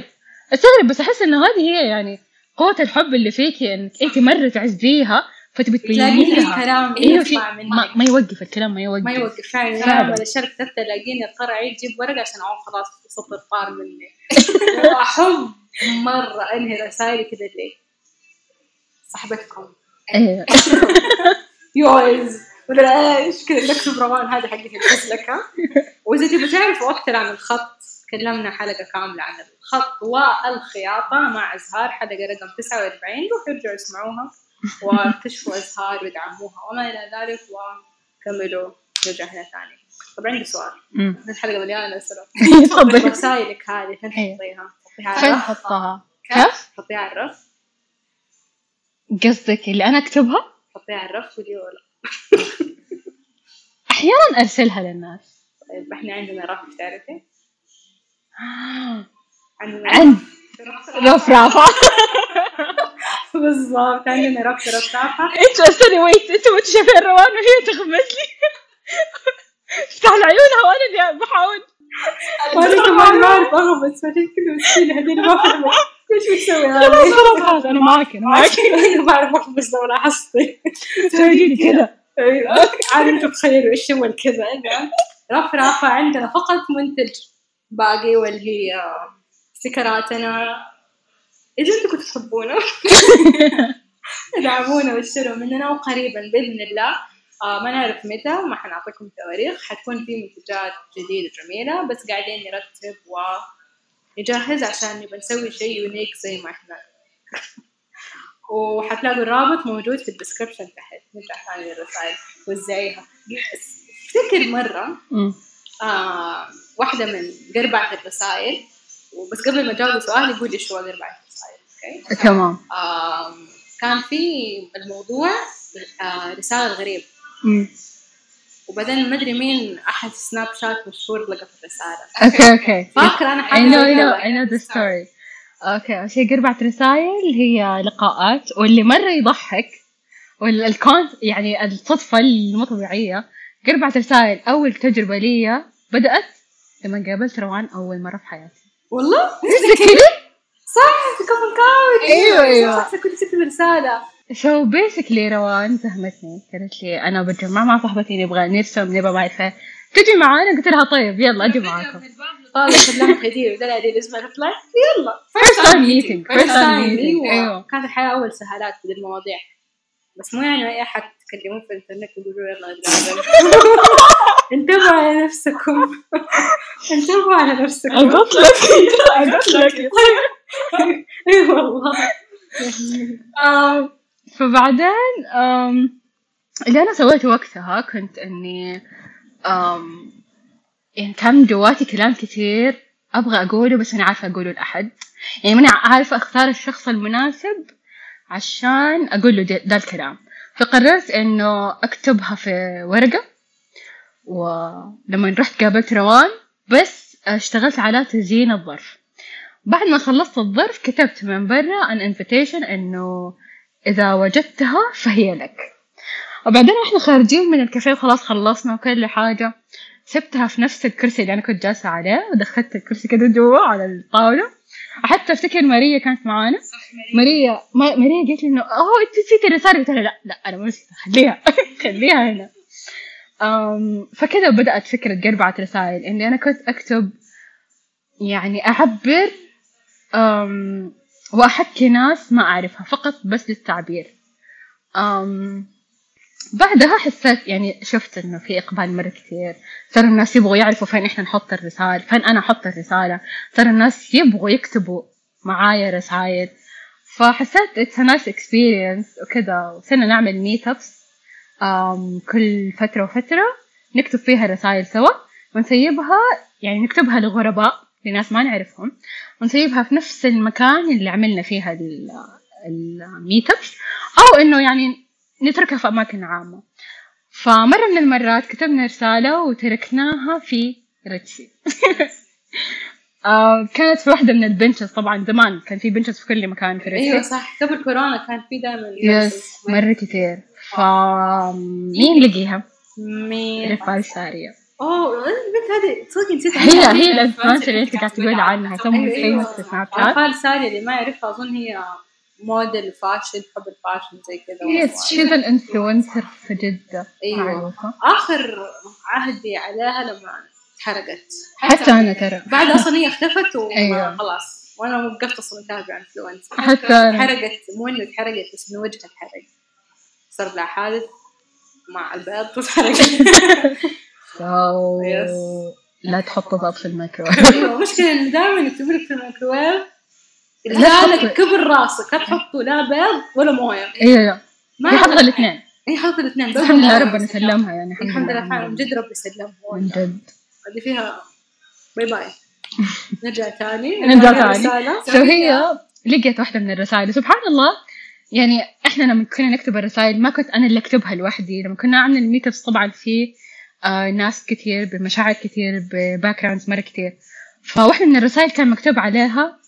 أستغرب بس أحس إنه هذه هي يعني قوة الحب اللي فيكي إنك أنت مرة تعزيها. فتبي تبيني تلاقي لها الكلام إيوه يطلع من ما, ما يوقف الكلام ما يوقف. ما يوقف فعلا. فعلا الشركة كتبت تلاقيني اضطر اعيد جيب ورقة عشان أعوم خلاص سطر طار مني. *laughs* احب مرة أنهي رسائلي كذا ليه صاحبتكم. أيوه *laughs* يوز ولا إيش كذا نكتب روان هذه حقت الفزلكة *laughs* وإذا تبغى تعرفوا أكثر عن الخط. تكلمنا حلقة كاملة عن الخط والخياطة مع أزهار حلقة رقم 49 روحوا ارجعوا اسمعوها واكتشفوا ازهار وادعموها وما إلى ذلك وكملوا نرجع هنا ثاني طب عندي سؤال أمم. الحلقة مليانة أسئلة *laughs* تفضلي رسائلك هذه فين. تحطيها؟ على فين الرف؟ حطها؟ كيف؟ تحطيها على الرف؟ قصدك اللي أنا أكتبها تحطيها على الرف ودي ولا *laughs* أحيانا أرسلها للناس طيب إحنا عندنا رف تعرفي؟ عندنا عند رفرافة *laughs* بالضبط عندنا رف رفافة أنتوا استني ويت أنتوا ما شايفين روان وهي تغمز لي. افتح عيونها وأنا اللي بحاول. وأنا كمان ما أعرف اغمس فعشان كذا مسكينة هذول ما فهمت إيش بتسوي خلاص أنا معك أنا معك *laughs* أنا ما أعرف اغمس لو لاحظتي سويلي كذا. أيوه. عاد أنتم تخيلوا إيش هو الكذا رفرافة عندنا فقط منتج باقي واللي هي ستيكراتنا إذا أنتم كنتوا تحبونا ادعمونا *laughs* واشتروا مننا وقريبا بإذن الله. آه ما نعرف متى ما حنعطيكم تواريخ. حتكون في منتجات جديدة جميلة. بس قاعدين نرتب و نجهز عشان نبى نسوي شيء unique زي ما إحنا. *laughs* وحتلاقوا الرابط موجود في ال description تحت. نرجع ثاني للرسائل وزعيها. افتكر مرة. آه واحدة من قربعة الرسائل. وبس قبل ما اجاوب سؤال يقول لي شو قربعة الرسائل أوكي؟ تمام. كان في الموضوع آه رسالة الغريب مم. وبعدين ما أدري مين أحد سناب شات مشهور لقى في الرسالة. أوكي أوكي. فاكرة أنا know زي I know كذا. I know the story. أوكي أول شيء قربعة رسائل هي لقاءات واللي مرة يضحك والكون يعني الصدفة المو طبيعية. قربعة رسائل أول تجربة لي بدأت لما قابلت روان أول مرة في حياتي. والله؟ تذكري؟ صح في كوبن couch أيوة، أيوة. صح كنت تكتب رسالة so basically روان فهمتني قالت لي أنا بتجمع مع صاحبتي نبغى نرسم نبغى ما إيه. تجي معانا؟ قلت لها طيب يلا أجي معاكم. طالع كلمت هدية وده هذه الأسبوع ريبلاي يلا. First time meeting. First first time time، meeting. أيوه. كانت الحياة أول سهالات في المواضيع. بس مو يعني أي أحد تكلمون في الإنترنت ويقولوا يلا *laughs* انتبهوا على نفسكم. *laughs* انتبهوا على نفسكم. قلت لك قلت لك اي والله. آم، فبعدين اللي أنا سويته وقتها كنت إني آم، يعني كان جواتي كلام كثير أبغى أقوله بس أنا عارفة أقوله لأحد. يعني ماني عارفة أختار الشخص المناسب عشان أقول له ده الكلام. فقررت إنه أكتبها في ورقة ولما رحت قابلت روان بس اشتغلت على تزيين الظرف. بعد ما خلصت الظرف كتبت من برا an invitation إنه إذا وجدتها فهي لك. وبعدين إحنا خارجين من الكافيه وخلاص خلصنا وكل حاجة. سبتها في نفس الكرسي اللي أنا كنت جالسة عليه ودخلت الكرسي كده جوا على الطاولة. حتى افتكر ماريا كانت معانا؟ ماريا ما ماريا قالت لي إنه أوه أنت نسيتي الرسالة؟ قلت لها لا لا أنا ما نسيتها خليها *laughs* خليها هنا. فكذا بدأت فكرة قربعة رسائل إني أنا كنت أكتب يعني أعبر وأحكي ناس ما أعرفها فقط بس للتعبير. بعدها حسيت يعني شفت إنه في إقبال مرة كثير. صار الناس يبغوا يعرفوا فين إحنا نحط الرسالة فين أنا أحط الرسالة. صار الناس يبغوا يكتبوا معايا رسائل. فحسيت a nice experience وكذا وصرنا نعمل ميت ابس كل فترة وفترة نكتب فيها رسائل سوا. ونسيبها يعني نكتبها لغرباء لناس ما نعرفهم. ونسيبها في نفس المكان اللي عملنا فيها ال meet ups أو إنه يعني نتركها في أماكن عامة. فمرة من المرات كتبنا رسالة وتركناها في ريتشي. *laughs* آه كانت في واحدة من ال benches طبعا زمان كان في benches في كل مكان في ريتشي. أيوه صح. قبل كورونا كان في دائما yes مرة كتير. فمين لقيها؟ مين؟ رفال ساري أوه البنت هذه تصدقي نسيت هي هي ال influencer اللي انت قاعد تقول عنها. أيوة. famous في سناب شات رفال ساري اللي ما يعرفها أظن هي موديل fashion تحب ال fashion زي كذا. yes she's an influencer في جدة. أيوة. معروفة. آخر عهدي عليها لما تحرقت حتى أنا ترى. بعد أصلا هي اختفت أيوة. وخلاص وأنا وقفت أصلا اتابع influencer حتى أنا. حرقت مو إنه اتحرقت بس إنه وجهها اتحرق. صار لها حادث مع البيض وتحرقت. لا تحط باب في الميكرو أيوه المشكلة إنه دائما يكتبوا لك في الميكروويف. تحط- كبر راسك لا تحطوا لا بيض ولا موية. أيوه ما هي حاطة الاثنين. هي حاطه الاثنين الحمد لله ربنا سلمها يعني الحمد لله فعلا من جد ربي يسلمهم من جد. هذه فيها bye bye. *laughs* نرجع تاني نرجع. رسالة. so هي لقيت واحدة من الرسائل. سبحان الله. يعني إحنا لما كنا نكتب الرسائل ما كنت أنا اللي أكتبها لوحدي. لما كنا نعمل ال meet ups طبعا في آه ناس كثير بمشاعر كثير ب backgrounds مرة كثير فواحدة من الرسائل كان مكتوب عليها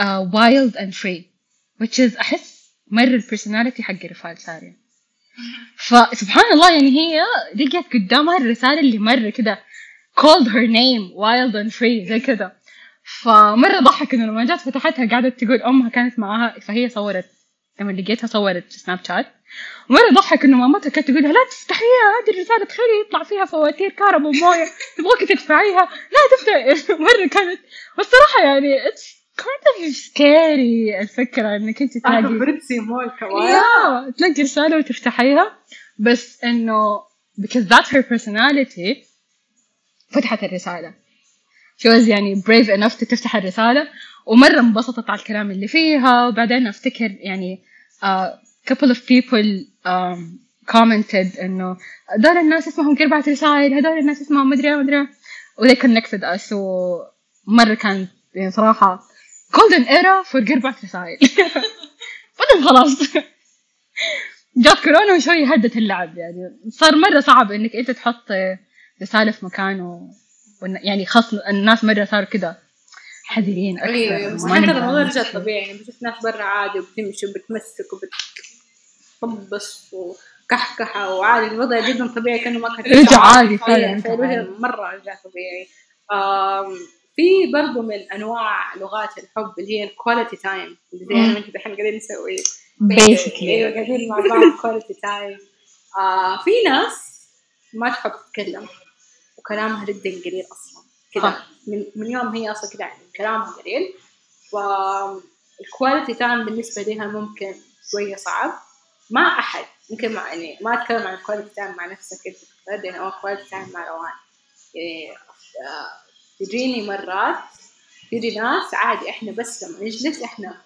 آه wild and free which is أحس مرة ال personality حق رفال ساري. فسبحان الله يعني هي لقيت قدامها الرسالة اللي مرة كده called her name wild and free زي كده. فمرة ضحك إنه لما جت فتحتها قعدت تقول أمها كانت معاها فهي صورت لما لقيتها صورت سناب شات ومرة ضحك إنه مامتها كانت تقول لها لا تفتحيها هذه الرسالة تخيلي يطلع فيها فواتير كهرباء وموية تبغاك تدفعيها؟ لا تفتحي *laughs* مرة كانت والصراحة يعني it's of scary الفكرة إنك أنت تلاقي بريتسي مول كمان. يا! تلاقي رسالة وتفتحيها بس إنه because that's her personality فتحت الرسالة. She was يعني brave enough تفتح الرسالة ومرة انبسطت على الكلام اللي فيها. وبعدين أفتكر يعني uh, couple of people um, commented إنه هذول الناس اسمهم أربعة رسائل هذول الناس اسمهم مدري مدري. و they connected us ومرة كانت يعني صراحة golden era for أربعة رسائل *laughs* بعدين خلاص. جات كورونا وشوي هدت اللعب يعني. صار مرة صعب إنك أنت تحط رسالة في مكان و... يعني خاص الناس مرة صاروا كذا حذرين أكثر. أيوه أيوه بس ما حتى الموضوع. رجع طبيعي يعني بشوف ناس برا عادي وبتمشي وبتمسك وبتطبس وكحكحة وعادي الوضع جدا طبيعي كأنه ما كان رجع عادي فعلاً،. مرة رجع طبيعي. في برضو من أنواع لغات الحب اللي هي ال quality time اللي زي وأنت دحين قاعدين نسوي. Basically. أيوه قاعدين مع بعض quality time آه في ناس ما تحب تتكلم. وكلامها جدا قليل أصلا. كذا. من, من يوم هي أصلا كذا يعني كلامها قليل. فال quality time بالنسبة لها ممكن شوية صعب. مع أحد ممكن مع يعني ما أتكلم عن ال quality time مع نفسك انت تتغدى أو quality time مع روان. يعني آه، تجيني مرات تجي ناس عادي إحنا بس لما نجلس إحنا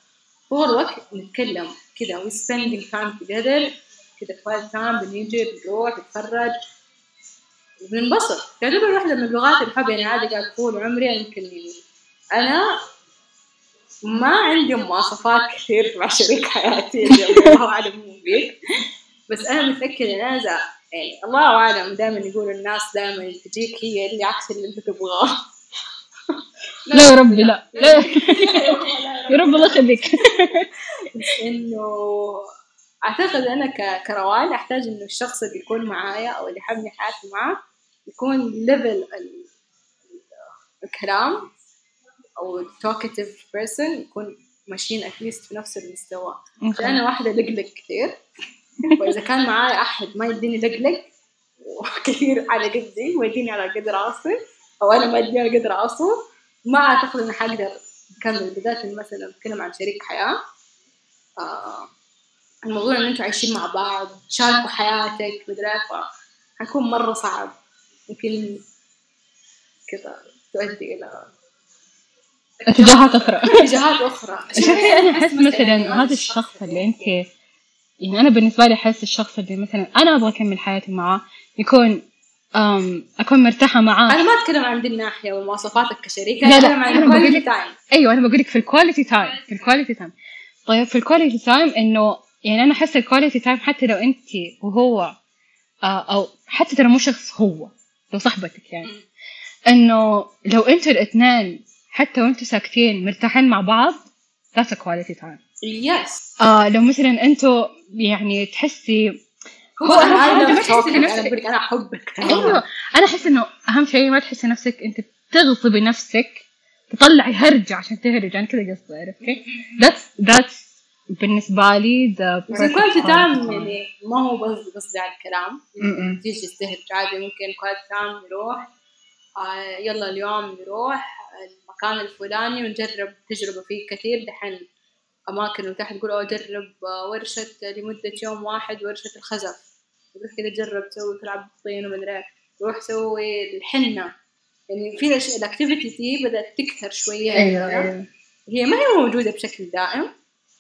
طول الوقت نتكلم كذا we spending time together كذا quality time بنيجي بنروح نتفرج وبننبسط تعتبر واحدة من لغات الحب يعني عادي قاعد طول عمري يمكن يعني أنا ما عندي مواصفات كثير مع شريك حياتي اللي الله أعلم مو بيك بس أنا متأكدة إن أنا يعني الله أعلم دائما يقولوا الناس دائما تجيك هي اللي عكس اللي أنت تبغاه. لا يا ربي لا. لا. يا رب الله يخليك. بس *laughs* إنه أعتقد أنا كروان أحتاج إنه الشخص اللي يكون معايا أو اللي حبني حياتي معاه يكون ليفل الكلام أو talkative person يكون ماشيين اتليست في نفس المستوى. عشان أنا واحدة لقلق كثير. *laughs* وإذا كان معايا أحد ما يديني لقلق *laughs* وكثير على قدي ويديني على قد راسي أو أنا ما اديني على قد راسه ما أعتقد إني حقدر أكمل بالذات مثلا نتكلم عن شريك حياة. آه الموضوع إن أنتوا عايشين مع بعض تشاركوا حياتك مدري إيه، حيكون مرة صعب. يمكن كذا تؤدي إلى اتجاهات أخرى. *laughs* اتجاهات أخرى. *laughs* شوفي أنا أحس مثلا هذا الشخص اللي انت يعني أنا بالنسبة لي أحس الشخص اللي مثلا أنا أبغى أكمل حياتي معاه يكون أكون مرتاحة معاه. أنا ما أتكلم عن دي الناحية ومواصفاتك كشريك لا، لا، أتكلم عن ال quality لك- time أيوه أنا بقول لك في ال quality time في ال quality time طيب في ال quality time إنه يعني أنا أحس ال quality time حتى لو أنت وهو آه أو حتى ترى مو شخص هو لو صاحبتك يعني. إنه لو أنتوا الإثنين حتى وأنتوا ساكتين مرتاحين مع بعض a quality time. yes لو مثلا أنتوا يعني تحسي هو أنا نفسك- أنا أحبك. *laughs* أيوه. أنا أحس إنه أهم شيء ما تحسي نفسك أنت تغصبي نفسك تطلعي هرجة عشان تهرج. أنا كذا قصدي عرفتي؟ that's that's بالنسبة لي the best time time. يعني ما هو بس قصدي على الكلام. تيجي تستهل عادي ممكن quality time نروح. آه يلا اليوم نروح المكان الفلاني ونجرب تجربة فيه كثير. دحين أماكن متاحة تقول أوه جرب آه، ورشة لمدة يوم واحد ورشة الخزف. تروح كذا جرب تسوي تلعب بالطين ومدري إيه. روح سوي الحنة يعني في ال activity دي بدأت تكثر شوية أيوه عندنا. أيوه هي ما هي موجودة بشكل دائم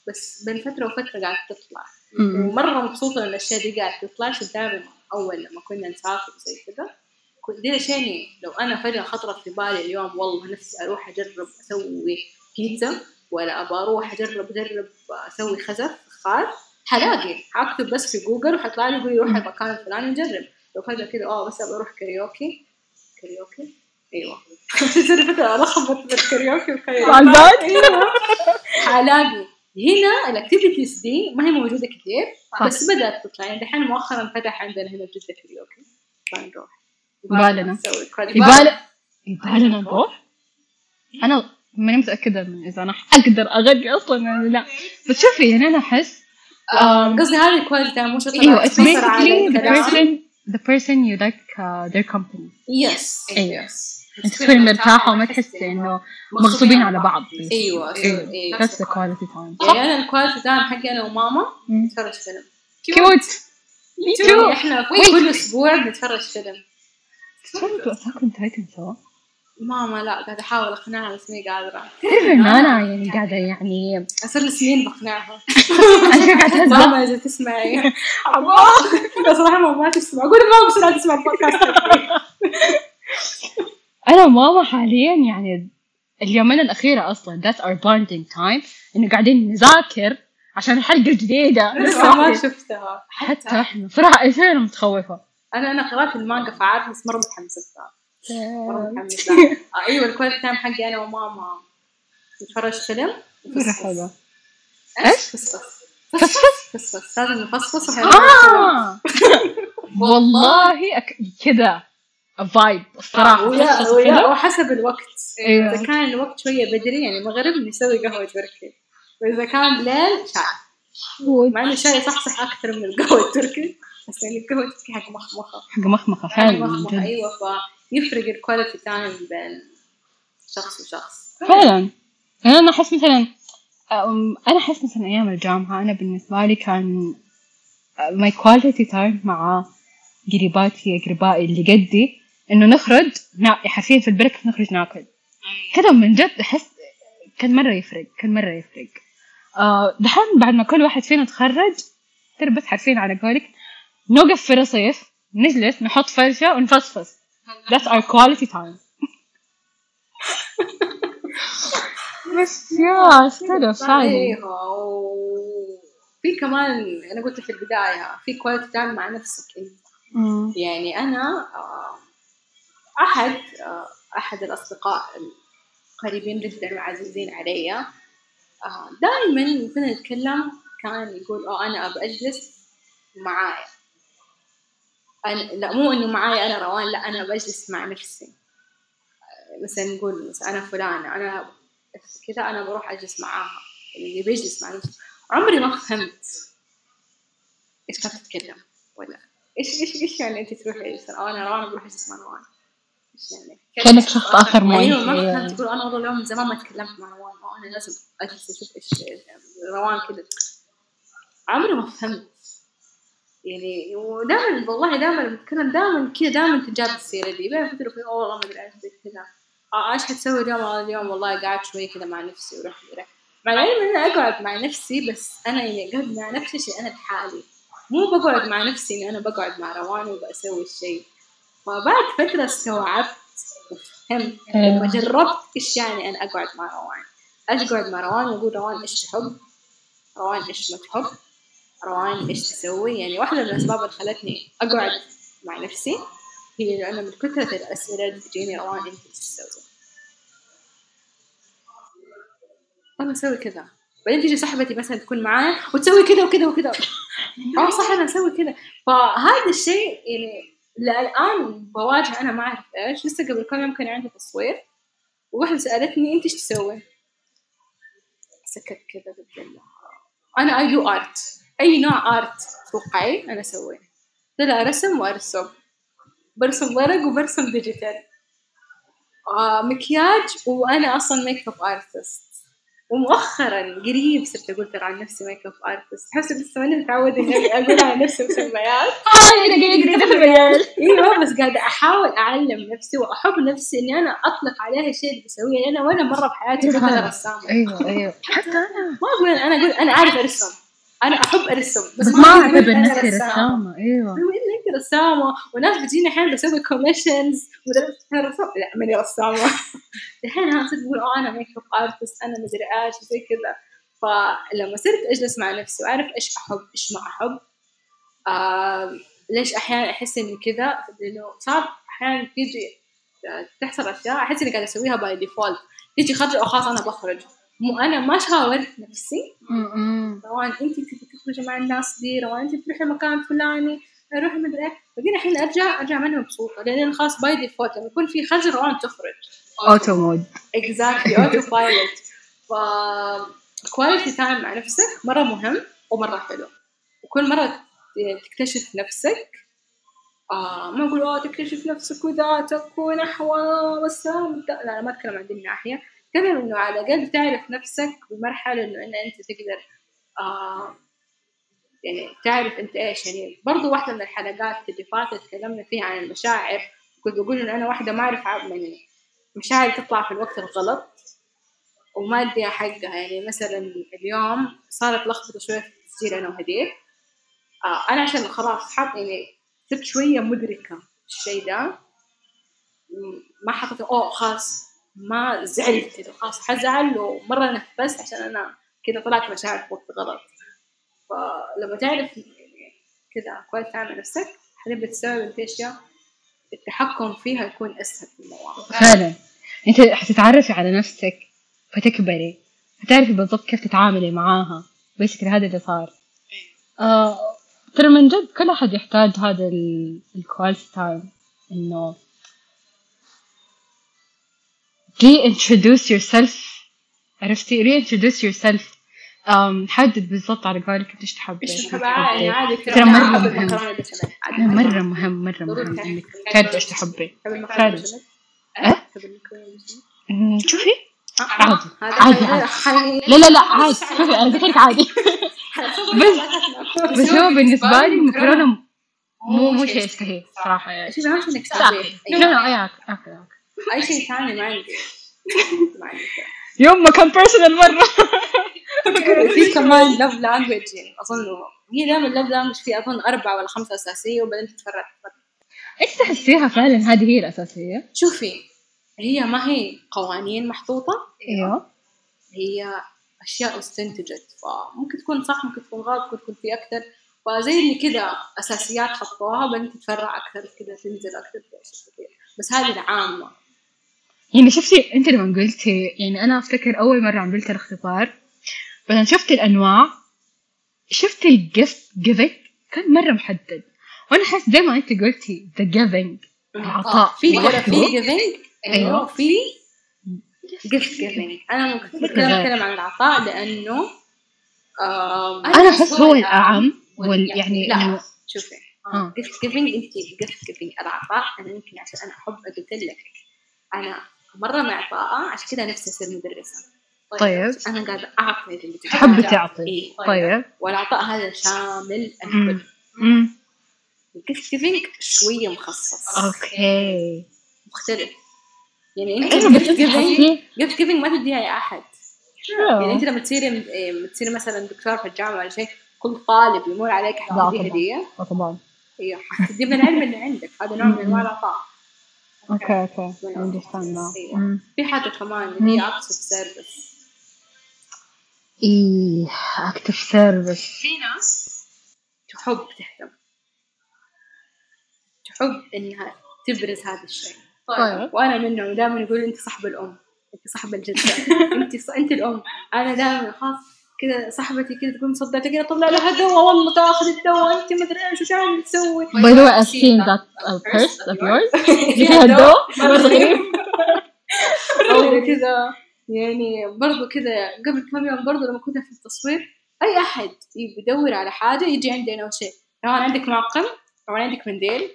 بس بين فترة وفترة قاعدة تطلع م-م. ومرة مبسوطة إن الأشياء دي قاعدة تطلع دائما أول لما كنا نسافر زي كذا كنت دي الأشياء يعني لو أنا فجأة خطرت في بالي اليوم والله نفسي أروح أجرب أسوي بيتزا ولا أبغى أروح أجرب أجرب أسوي خزف فخار حلاقي حاكتب بس في جوجل وحطلع لي يقول لي روح المكان الفلاني نجرب لو فجأة كذا أه بس أبغى أروح كاريوكي. كاريوكي؟ أيوه. *laughs* تصير فترة ألخبط بين الكاريوكي والكاريوكي؟ أيوه. حلاقي هنا ال activities دي ما هي موجودة كثير. بس بدأت تطلع. يعني دحين مؤخرا فتح عندنا هنا في جده كاريوكي فنروح يبالنا. يبالنا نروح؟ أنا ماني متأكدة إذا أنا أقدر أغني أصلا ولا لا. بس شوفي يعني أنا أحس قصدي هذه ال quality مو شرط إيوه the الكلام. person the person you like uh, their company. Yes. Yes أنت تكوني مرتاحة وما تحسي إنه مغصوبين على بعض. إيوه إيوه إيوه. that's the quality time. يعني أنا ال quality time حقي أنا وماما. نتفرج فيلم. cute يعني إحنا كل أسبوع بنتفرج فيلم. تفرجوا Attack on Titan سوا؟ ماما لا قاعدة أحاول أقنعها بس مي قادرة. إنه أنا يعني قاعدة يعني أصير لي سنين بقنعها. أنا قاعدة ماما إذا تسمعي. لا صراحة ماما ما تسمع. قولي ماما بسرعة تسمع البودكاست. أنا وماما حاليا يعني اليومين الأخيرة أصلا that's our bonding time إنه قاعدين نذاكر عشان الحلقة الجديدة لسه ما شفتها. حتى إحنا. صراحة إيش متخوفة أنا أنا قرأت المانجا فعارف بس مرة متحمسة. لها. متحمسة *laughs* آه، أيوة ال quality time حقي أنا وماما. نتفرج فيلم. حلوة إيش؟ فصفص فصفص فصفص لازم نفصفص آه. والله أك... كذا فايب الصراحة. ويا ويا. وحسب الوقت. أيوة. إذا كان الوقت شوية بدري يعني مغرب نسوي قهوة تركي. وإذا كان ليل شاي. مع إنه الشاي صحصح أكثر من القهوة التركي. بس يعني القهوة التركي حق مخمخة. حق مخمخة حق فعلا جد. فيفرق ال quality time بين شخص وشخص. فعلا. يعني أنا أحس مثلا أم، أنا أحس مثلا أيام الجامعة أنا بالنسبة لي كان my quality time مع قريباتي أقربائي اللي قدي إنه نخرج. حرفيا في ال break نخرج ناكل. كذا من جد أحس كان مرة يفرق كان مرة يفرق. آه دحين بعد ما كل واحد فينا تخرج ترى بس حرفيا على قولك نوقف في رصيف نجلس نحط فرشة ونفصفص. That's our quality time. بس يا اختلف فعلا أيوه وفي كمان أنا قلت في البداية في quality time مع نفسك أنت. يعني أنا آه، أحد آه، أحد الأصدقاء القريبين جدا وعزيزين علي. دائما كنا نتكلم كان يقول آه أنا ابى أجلس معايا. أنا لا مو إنه معايا أنا روان لا أنا بجلس مع نفسي. مثلا نقول مثلا أنا فلانة أنا كذا أنا بروح أجلس معاها. اللي بيجلس مع نفسه. عمري ما فهمت إيش كانت تتكلم ولا إيش إيش إيش يعني أنت تروحي مثلا أو أنا روان بروح أجلس مع روان. يعني؟ كأنك شخص آخر معين. أيوه ما فهمت. تقول أنا والله اليوم من زمان ما تكلمت مع روان أو أنا لازم أجلس أشوف إيش روان كذا. عمري ما فهمت. يعني ودائما والله دائما بتكلم دائما كذا دائما تجاب السيره دي بين فتره وفتره والله ما أدري إيش زي كذا. أيش حتسوي اليوم؟ آه، اليوم والله قاعد شوية كذا مع نفسي وروح وروح مع العلم ان أنا أقعد مع نفسي بس أنا يعني قاعد مع نفسي شيء أنا لحالي. مو بقعد مع نفسي إني أنا بقعد مع روان وبسوي الشيء. فبعد فترة استوعبت وفهمت لما جربت إيش يعني أنا أقعد مع روان أقعد مع روان وأقول روان إيش تحب روان إيش ما تحب؟ روان إيش تسوي؟ يعني واحدة من الأسباب اللي خلتني أقعد مع نفسي هي لأنه من كثرة الأسئلة اللي تجيني روان أنت إيش تسوي؟ أنا أسوي كذا. بعدين تيجي صاحبتي مثلا تكون معايا وتسوي كذا وكذا وكذا. آه صح أنا أسوي كذا. فهذا الشيء يعني الآن بواجه أنا ما أعرف إيش. لسه قبل كم يوم كان عندي تصوير. وواحدة سألتني أنت إيش تسوي؟ سكت كذا قلت أنا I do art أي نوع art توقعي أنا أسويه. طلع رسم وأرسم. برسم ورق وبرسم digital آه مكياج وأنا أصلا makeup artist ومؤخرا قريب صرت أقول ترى عن نفسي makeup artist أحس لسه ماني متعودة إني أقول عن نفسي مسميات آه أنا قاعدة في المجال أيوه بس قاعدة أحاول أعلم نفسي وأحب نفسي إني أنا أطلق عليها الشيء اللي بسويه. أنا ولا مرة بحياتي كنت أنا رسامة. أيوه أيوه. حتى أنا. ما أقول أنا أقول أنا أعرف أرسم. أنا أحب أرسم بس ما أنا نفسي رسامة أيوه. أيوة إن أنت رسامة وناس بتجيني أحيانا بسوي commissions أنا رسام لا ماني رسامة. *laughs* الحين بقول أه أنا makeup artist أنا مدري إيش. زي كذا. فلما صرت أجلس مع نفسي وأعرف إيش أحب إيش ما أحب آه ليش أحيانا أحس إني كذا؟ لأنه صار أحيانا تيجي تحصل أشياء أحس إني قاعدة أسويها by default تيجي خرج أو خلاص أنا بخرج. مو أنا ما شاورت نفسي. روان أنت تبي تخرجي مع الناس دي روان أنت تروحي مكان فلاني روحي مدري بعدين الحين أرجع أرجع منها مبسوطه لأن خلاص by default لما يكون في خرج روان تخرج. auto mode exactly autopilot ف quality time مع نفسك مرة مهم ومرة حلو. وكل مرة تكتشف نفسك آه ما أقول آه تكتشف نفسك وذاتك ونحو والسلام. لا أنا ما أتكلم عن دي الناحيه اتكلم إنه على الاقل تعرف نفسك بمرحلة إنه إن أنت تقدر آه يعني تعرف أنت إيش يعني. برضو واحدة من الحلقات اللي فاتت تكلمنا فيها عن المشاعر كنت بقول إنه أنا واحدة ما أعرف يعني مشاعري تطلع في الوقت الغلط وما اديها حقها يعني مثلا اليوم صارت لخبطة شوية في التسجيل أنا وهدير آه أنا عشان خلاص حاط يعني صرت شوية مدركة الشيء ده. ما حطيت أوه خلاص. ما زعلت كده خلاص حزعل ومرة نفست عشان أنا كده طلعت مشاعر في وقت غلط فلما تعرف يعني كده كويس تعمل نفسك حتبدأ تستوعب انت اشياء التحكم فيها يكون أسهل في المواقف. فعلا. أنت حتتعرفي على نفسك فتكبري فتعرفي بالضبط كيف تتعاملي معاها basically هذا اللي صار. آه ترى من جد كل أحد يحتاج هذا ال quality time إنه reintroduce yourself. عرفتي? Reintroduce yourself. um, حدد بالضبط على قولك إيش تحبي إيش تحب؟ عادي. عادي ترى مرة مهم. مرة مهم مرة مهم. تعرف. إنك تعرفي إيش تحبي تحب؟ فعلا. تحب؟ أمم، شوفي. آه، عادي. عادي، لا لا لا عادي. *laughs* شوفي أنا قلت لك عادي. بس بس هو بالنسبة لي المكرونة مو مو شيء يشتهي صراحة يعني. شوفي اهم شيء انك تحبيه لا لا أكل أكل. *laughs* اي شيء ثاني ما عندي ما عندي يوم ما كان personal مرة. *laughs* *laughs* في كمان love language يعني أظن هي دائما ال love language في أظن أربع ولا خمسة أساسية وبعدين تتفرع إيش تحسيها فعلا؟ هذه هي الأساسية؟ شوفي هي ما هي قوانين محطوطة؟ إيوه. هي أشياء استنتجت. فممكن تكون صح ممكن تكون غلط ممكن تكون في أكثر. فزي اللي كذا أساسيات حطوها وبعدين تتفرع أكثر كذا تنزل أكثر. بس هذه العامه يعني شفتي انت لما قلتي يعني أنا أفتكر أول مرة عملت الاختبار بعدين شفت الأنواع شفت ال gift giving كان مرة محدد وأنا حاسس زي ما أنت قلتي the giving العطاء في giving أيوه. في gift giving أنا ممكن. أتكلم عن العطاء لأنه أنا أحس هو الأعم وال يعني لا. إنه شوفي آه. gift giving أنت gift giving العطاء أنا يمكن عشان أنا أحب قلت لك أنا مرة معطاءه عشان كذا نفسي أصير مدرسة. طيب أنا قاعدة أعطي اللي تحب. تعطي. إيه. طيب. والعطاء هذا شامل. الكل. ال gift giving شوية مخصص. okay. مختلف. يعني أيوه ال gift giving gift giving ما تديها لاي أحد. يعني شو؟ لما تصيري إيه، تصيري مثلا دكتور في الجامعة ولا شيء كل طالب يمر عليك حتديه آه، طبعا. أيوه حتدي من العلم اللي عندك. هذا نوع من أنواع العطاء okay okay understand now. في حاجة كمان اللي هي acts of service إيه acts of service في ناس تحب تهتم. تحب إنها تبرز هذا الشيء. طيب وأنا منهم دائما يقولوا أنت صاحب الأم. أنت صاحب الجده *laughs* أنت ص... أنت الأم. أنا دائما خلاص كذا صاحبتي كذا تقول مصدقة كذا طلع لها دواء والله تاخذ الدواء انت مدري إيش وش عامل تسوي. By the way, I've seen that purse of yours. فيها غريب. أو كذا يعني برضو كذا قبل كم يوم برضو لما كنا في التصوير أي أحد يدور على حاجة يجي عندي أنا وشيء لو أنا عندك معقم أو عندك منديل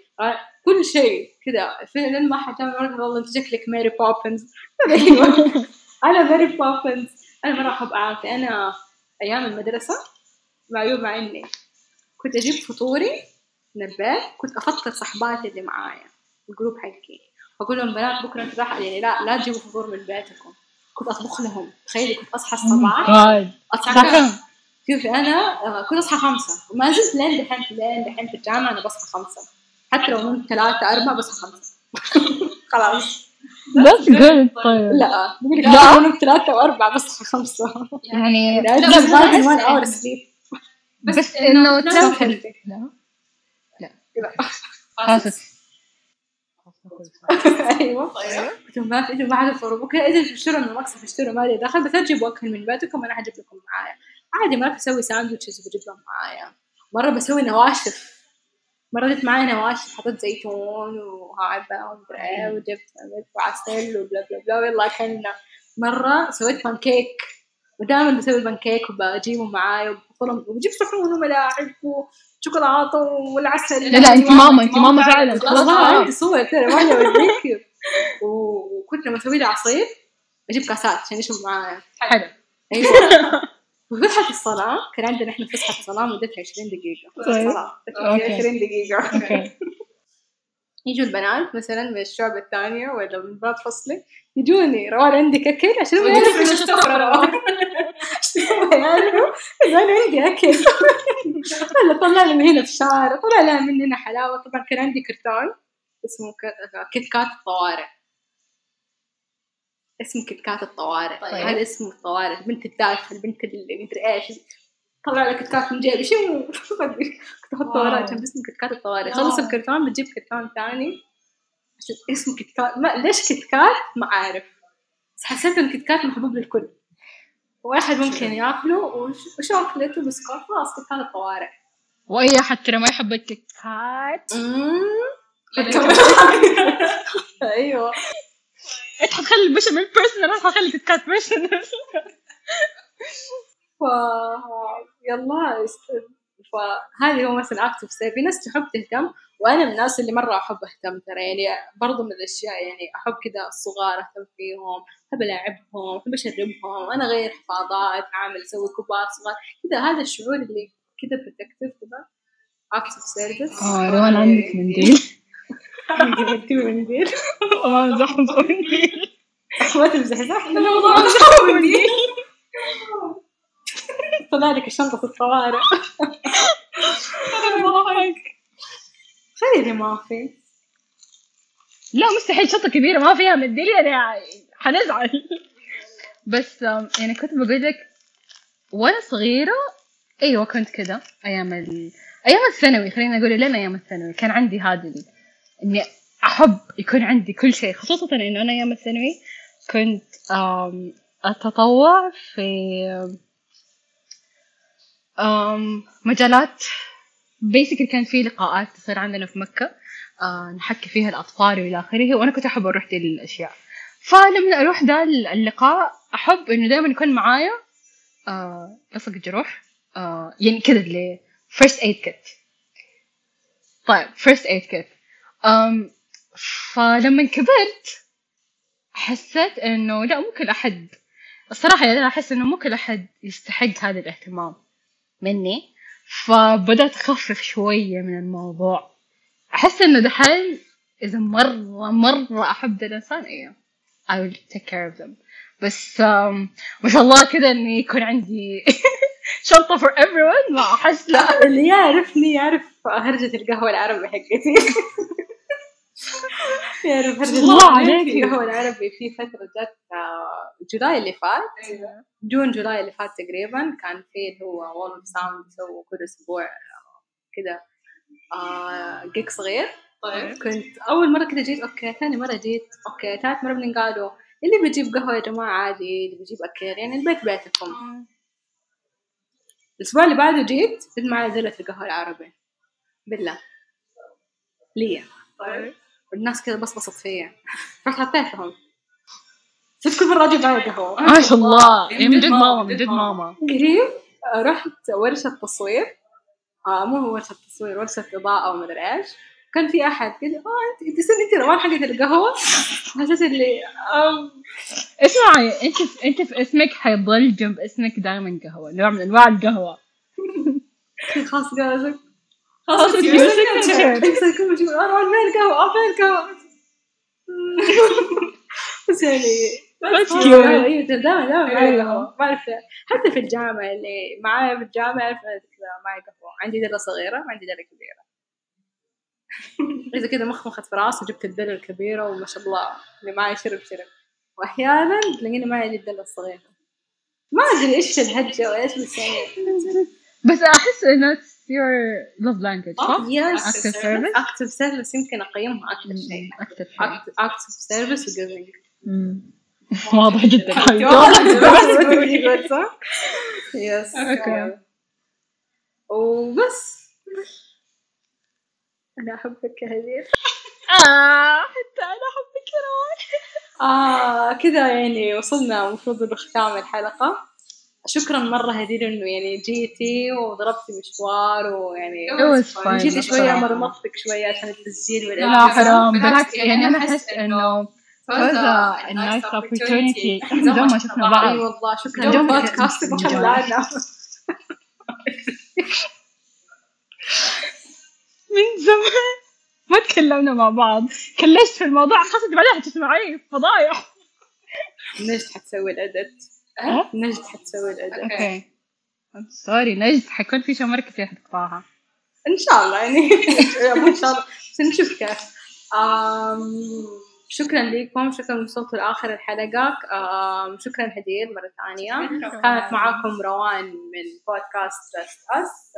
كل شيء كذا فعلا ما حد والله أنت شكلك ماري بوبنز *laughs* أيوه. أنا ماري بوبنز أنا مره احب اعطي أنا أيام المدرسة معيوب مع إني. كنت أجيب فطوري من البيت كنت أفطر صحباتي اللي معايا الجروب حقي. وأقول لهم بنات بكرة أنتوا راح يعني لا لا تجيبوا فطور من بيتكم. كنت أطبخ لهم. تخيلي كنت أصحى الصباح صح. شوفي أنا آه، كنت أصحى خمسة. وما زلت لين دحين لين دحين في الجامعة أنا بصحى خمسة. حتى لو نمت ثلاثة أربعة بصحى خمسة. *laughs* خلاص. That's *laughs* good طيب. لا بقول لك لا. ثلاثة وأربعة بصحى خمسة. يعني *laughs* لا لا، بس بس hour إنه- sleep. بس تنام healthy. لا. لا. خلاص أيوه. قلت لهم ما أنتوا بعد الفطور بكره إذا تشتروا من المقصف اشتروا ما لي دخل بس لا تجيبوا أكل من بيتكم أنا حجيب لكم معايا. عادي مرات بسوي ساندوتشز وبجيب لهم معايا. مرة بسوي نواشف. مرة جبت معايا نواشف حطيت زيتون وهعبة ومدري إيه وجبت عملت وعسل وبلا بلا بلا ويلا اكلنا مرة سويت بانكيك ودائما بسوي بانكيك وبجيبه معايا وبحطلهم وبجيب صحون وملاعق وشوكولاتة والعسل. لا لا انت ماما انت ماما فعلا. خلاص خلاص. عندي صور ترى ما أوريك. *laughs* وكنت لما أسوي لي عصير أجيب كاسات عشان يشرب معايا. حلو. أيوه. *laughs* وفسحة الصلاة كان عندنا إحنا فسحة صلاة مدتها 20 دقيقة. طيب. الصلاة okay. 20 دقيقة. *laughs* يجوا البنات مثلا من الشعب الثانية ولا من بنات فصلي يجوني روان عندك أكل عشان ما يعرفوا إيش استفرغوا ما يعرفوا إنه أنا *laughs* عندي أكل. *laughs* ولا طلع لي من هنا في الشارع طلع لها من هنا حلاوة. طبعا كان عندي كرتون اسمه K- Kit Kat الطوارئ اسمه Kit Kat الطوارئ. طيب. هذا اسمه الطوارئ. البنت الداخل البنت اللي مدري إيش. طلع لك Kit Kat من جيبي. شو. *laughs* كنت احطه wow. وراء كان اسمه Kit Kat الطوارئ خلص. الكرتون بتجيب كرتون ثاني. عشان اسمه Kit Kat ما ليش Kit Kat ما عارف بس حسيت إن Kit Kat محبوب للكل. واحد ممكن يأكله. وش- وشوكليت وبسكوت خلاص Kit Kat الطوارئ. وأي أحد ترى ما يحب ال Kit Kat *laughs* أيوه. انت حتخلي البشاميل personal أنا حخلي ال Kit Kat personal ف يلا فهذه هو مثلا acts of ser في ناس تحب تهتم وأنا من الناس اللي مرة أحب أهتم ترى. يعني برضو من الأشياء يعني أحب كذا الصغار أهتم فيهم أحب ألعبهم أحب أشربهم. أنا اغير حفاضات أعمل أسوي كوبات صغار. كذا هذا الشعور اللي كذا protective كذا acts of service آه روان عندك منديل عندي منديل *laughs* آه زحمة منديل ما تمزح صح؟ أنا والله منديل طلع لك الشنطة في الطوارئ. خيري ما في. لا مستحيل. شنطة كبيرة ما فيها منديل يعني حنزعل. بس يعني كنت بقول لك وأنا صغيرة أيوه كنت كذا. أيام ال... أيام الثانوي خلينا نقول لين أيام الثانوي كان عندي هذا ال... إني أحب يكون عندي كل شيء خصوصا إنه أنا أيام الثانوي كنت أتطوع في مجالات. بيسكلي كان في لقاءات تصير عندنا في مكة آه نحكي فيها الأطفال وإلى آخره وأنا كنت أحب أروح دي الأشياء. فلما أروح ذا اللقاء أحب إنه دائما يكون معايا آه لصق جروح آه يعني كذا اللي first aid kit. طيب first aid kit. Um, فلما كبرت حسيت إنه لا مو كل أحد الصراحة يعني أنا أحس إنه مو كل أحد يستحق هذا الاهتمام مني. فبدأت أخفف شوية من الموضوع. أحس إنه دحين إذا مرة مرة أحب الإنسان إيه I will take care of them. بس ما شاء الله كذا إني يكون عندي *laughs* شنطة for everyone. ما أحس لا. اللي يعرفني يعرف هرجة القهوة العربي حقتي. *laughs* *laughs* الله عليكي. القهوة العربي في فترة جت آه، July اللي فات. June July اللي فات تقريبا كان في اللي هو Wall Sound يسووا كل أسبوع آه، كذا آه، gig صغير. طيب. كنت أول مرة كذا جيت okay ثاني مرة جيت okay ثالث مرة بنقالوا اللي بيجيب قهوة يا جماعة عادي اللي بيجيب أكل يعني البيت بيتكم الأسبوع اللي بعده جيت جبت معي زلة القهوة العربي. بالله. ليا. طيب. والناس كذا بصبصت فيا. *laughs* رحت حطيتهم. صرت كل مره أجيب معي قهوه ما شاء الله. *laughs* يعني من جد ماما من جد ماما. قريب رحت ورشة تصوير آه مو ورشة تصوير ورشة إضاءة ومدري إيش. كان في كذا آه أنت أنت استني أنت روان حقت القهوة. *laughs* حسيت اللي اسمعي أنت في أنت في اسمك حيضل جنب اسمك دائما قهوة نوع من أنواع القهوة. خلاص قالت ما آه روان فين القهوة آه فين القهوة بس يعني. أيوه دائما دائما معي. قهوة ما اعرف. حتى في الجامعة اللي معايا في كذا معي قهوة عندي دلة صغيرة وعندي دلة كبيرة إذا كذا مخمخت في راسي جبت الدلة الكبيرة وما شاء الله. اللي معي شرب شرب. وأحيانا تلاقيني معي الدلة الصغيرة. ما أدري إيش الهرجة وإيش بس يعني بس أحس إنه your love language صح؟ yes Acts of service؟ acts of service يمكن أقيمها. أكثر شيء أكثر شيء acts of service و giving مم. واضح جدا. *laughs* يقول *laughs* صح؟ yes. وبس أنا أحبك يا هدير. *laughs* آه حتى أنا أحبك يا روان آه كذا يعني وصلنا المفروض إنه ختام الحلقة. شكرا مرة هدير إنه يعني جيتي وضربتي مشوار ويعني جيتي بصراحة. مرمطتك شوية عشان التسجيل لا حرام. بالعكس، يعني يعني أنا أحس إنه opportunity. إحنا زمان ما شفنا بعض. اي والله شكرا كده. وخلانا. من زمان ما تكلمنا مع بعض. كلشت في الموضوع. خلاص بعدين حتسمعي فضايح. نجد حتسوي ال edit أه؟ نجد حتسوي ال edit okay. sorry نجد حيكون في شمر كثير حتقطعها إن شاء الله يعني *laughs* مو ان شاء الله. بس نشوف كيف شكرا لكم شكرا وصلتوا لاخر الحلقة. شكرا هدير مرة ثانية. كانت معاكم روان من بودكاست جاست اس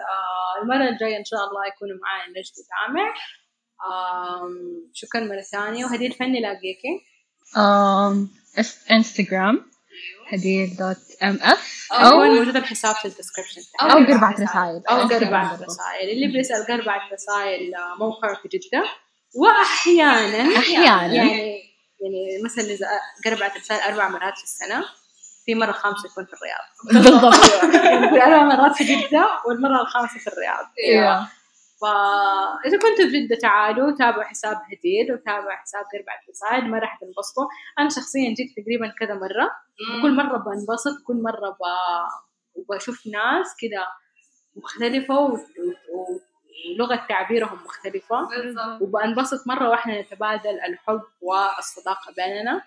المرة الجاية إن شاء الله يكونوا معايا نجد آم، شكرا مرة ثانية. وهدير فني لاقيكي. إنستغرام. هدير دوت ام اف أو موجود الحساب في الديسكربشن أو قربعة رسائل أو قربعة. رسائل اللي بيسأل قربعة رسائل آه، موقع في جدة. واحيانا أحياناً. يعني يعني مثلا إذا قربعة رسائل أربع مرات في السنة في مرة خامسة يكون في الرياض. بالضبط. *laughs* يعني أربع مرات في جدة والمرة الخامسة في الرياض. فإذا كنتوا في جدة تعالوا تابعوا حساب هدير وتابعوا حساب قربعة رسائل مرة حتنبسطوا أنا شخصيا جيت تقريبا كذا مرة. وكل مرة بنبسط كل مرة ب... وبشوف ناس كده مختلفة و... و... ولغة تعبيرهم مختلفة. وبنبسط مرة وإحنا نتبادل الحب والصداقة بيننا.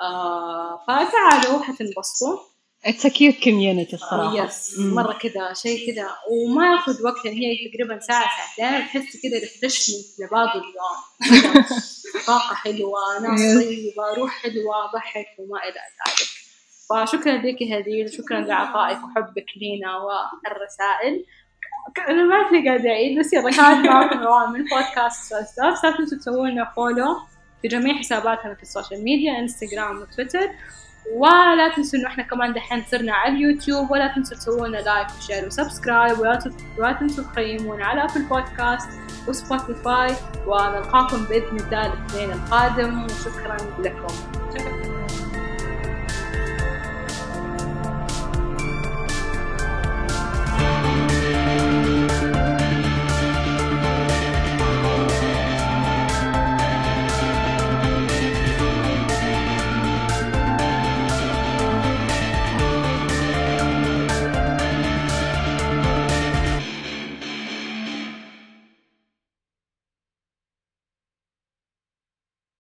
آه فتعالوا حتنبسطوا. it's cute community الصراحة. yes مم. مرة كده شيء كده. وما ياخذ وقت يعني هي تقريبا ساعة ساعتين. تحس كده refreshment لبعض اليوم. كده *laughs* طاقة حلوة ناس. طيبة روح حلوة ضحك وما إلى ذلك. فشكرا لك هدير شكرا لعطائك وحبك لينا والرسائل. أنا ما اعرف قاعدة أعيد بس يلا كانت *laughs* معكم روان من بودكاست Stuff لا تنسوا تسووا لنا follow في جميع حساباتنا في ال social media انستغرام وتويتر ولا تنسوا إنه إحنا كمان دحين صرنا على اليوتيوب ولا تنسوا تسووا لنا like و share و subscribe ولا تنسوا- تقيمونا على Apple Podcast و Spotify ونلقاكم بإذن الله الاثنين القادم وشكرا لكم.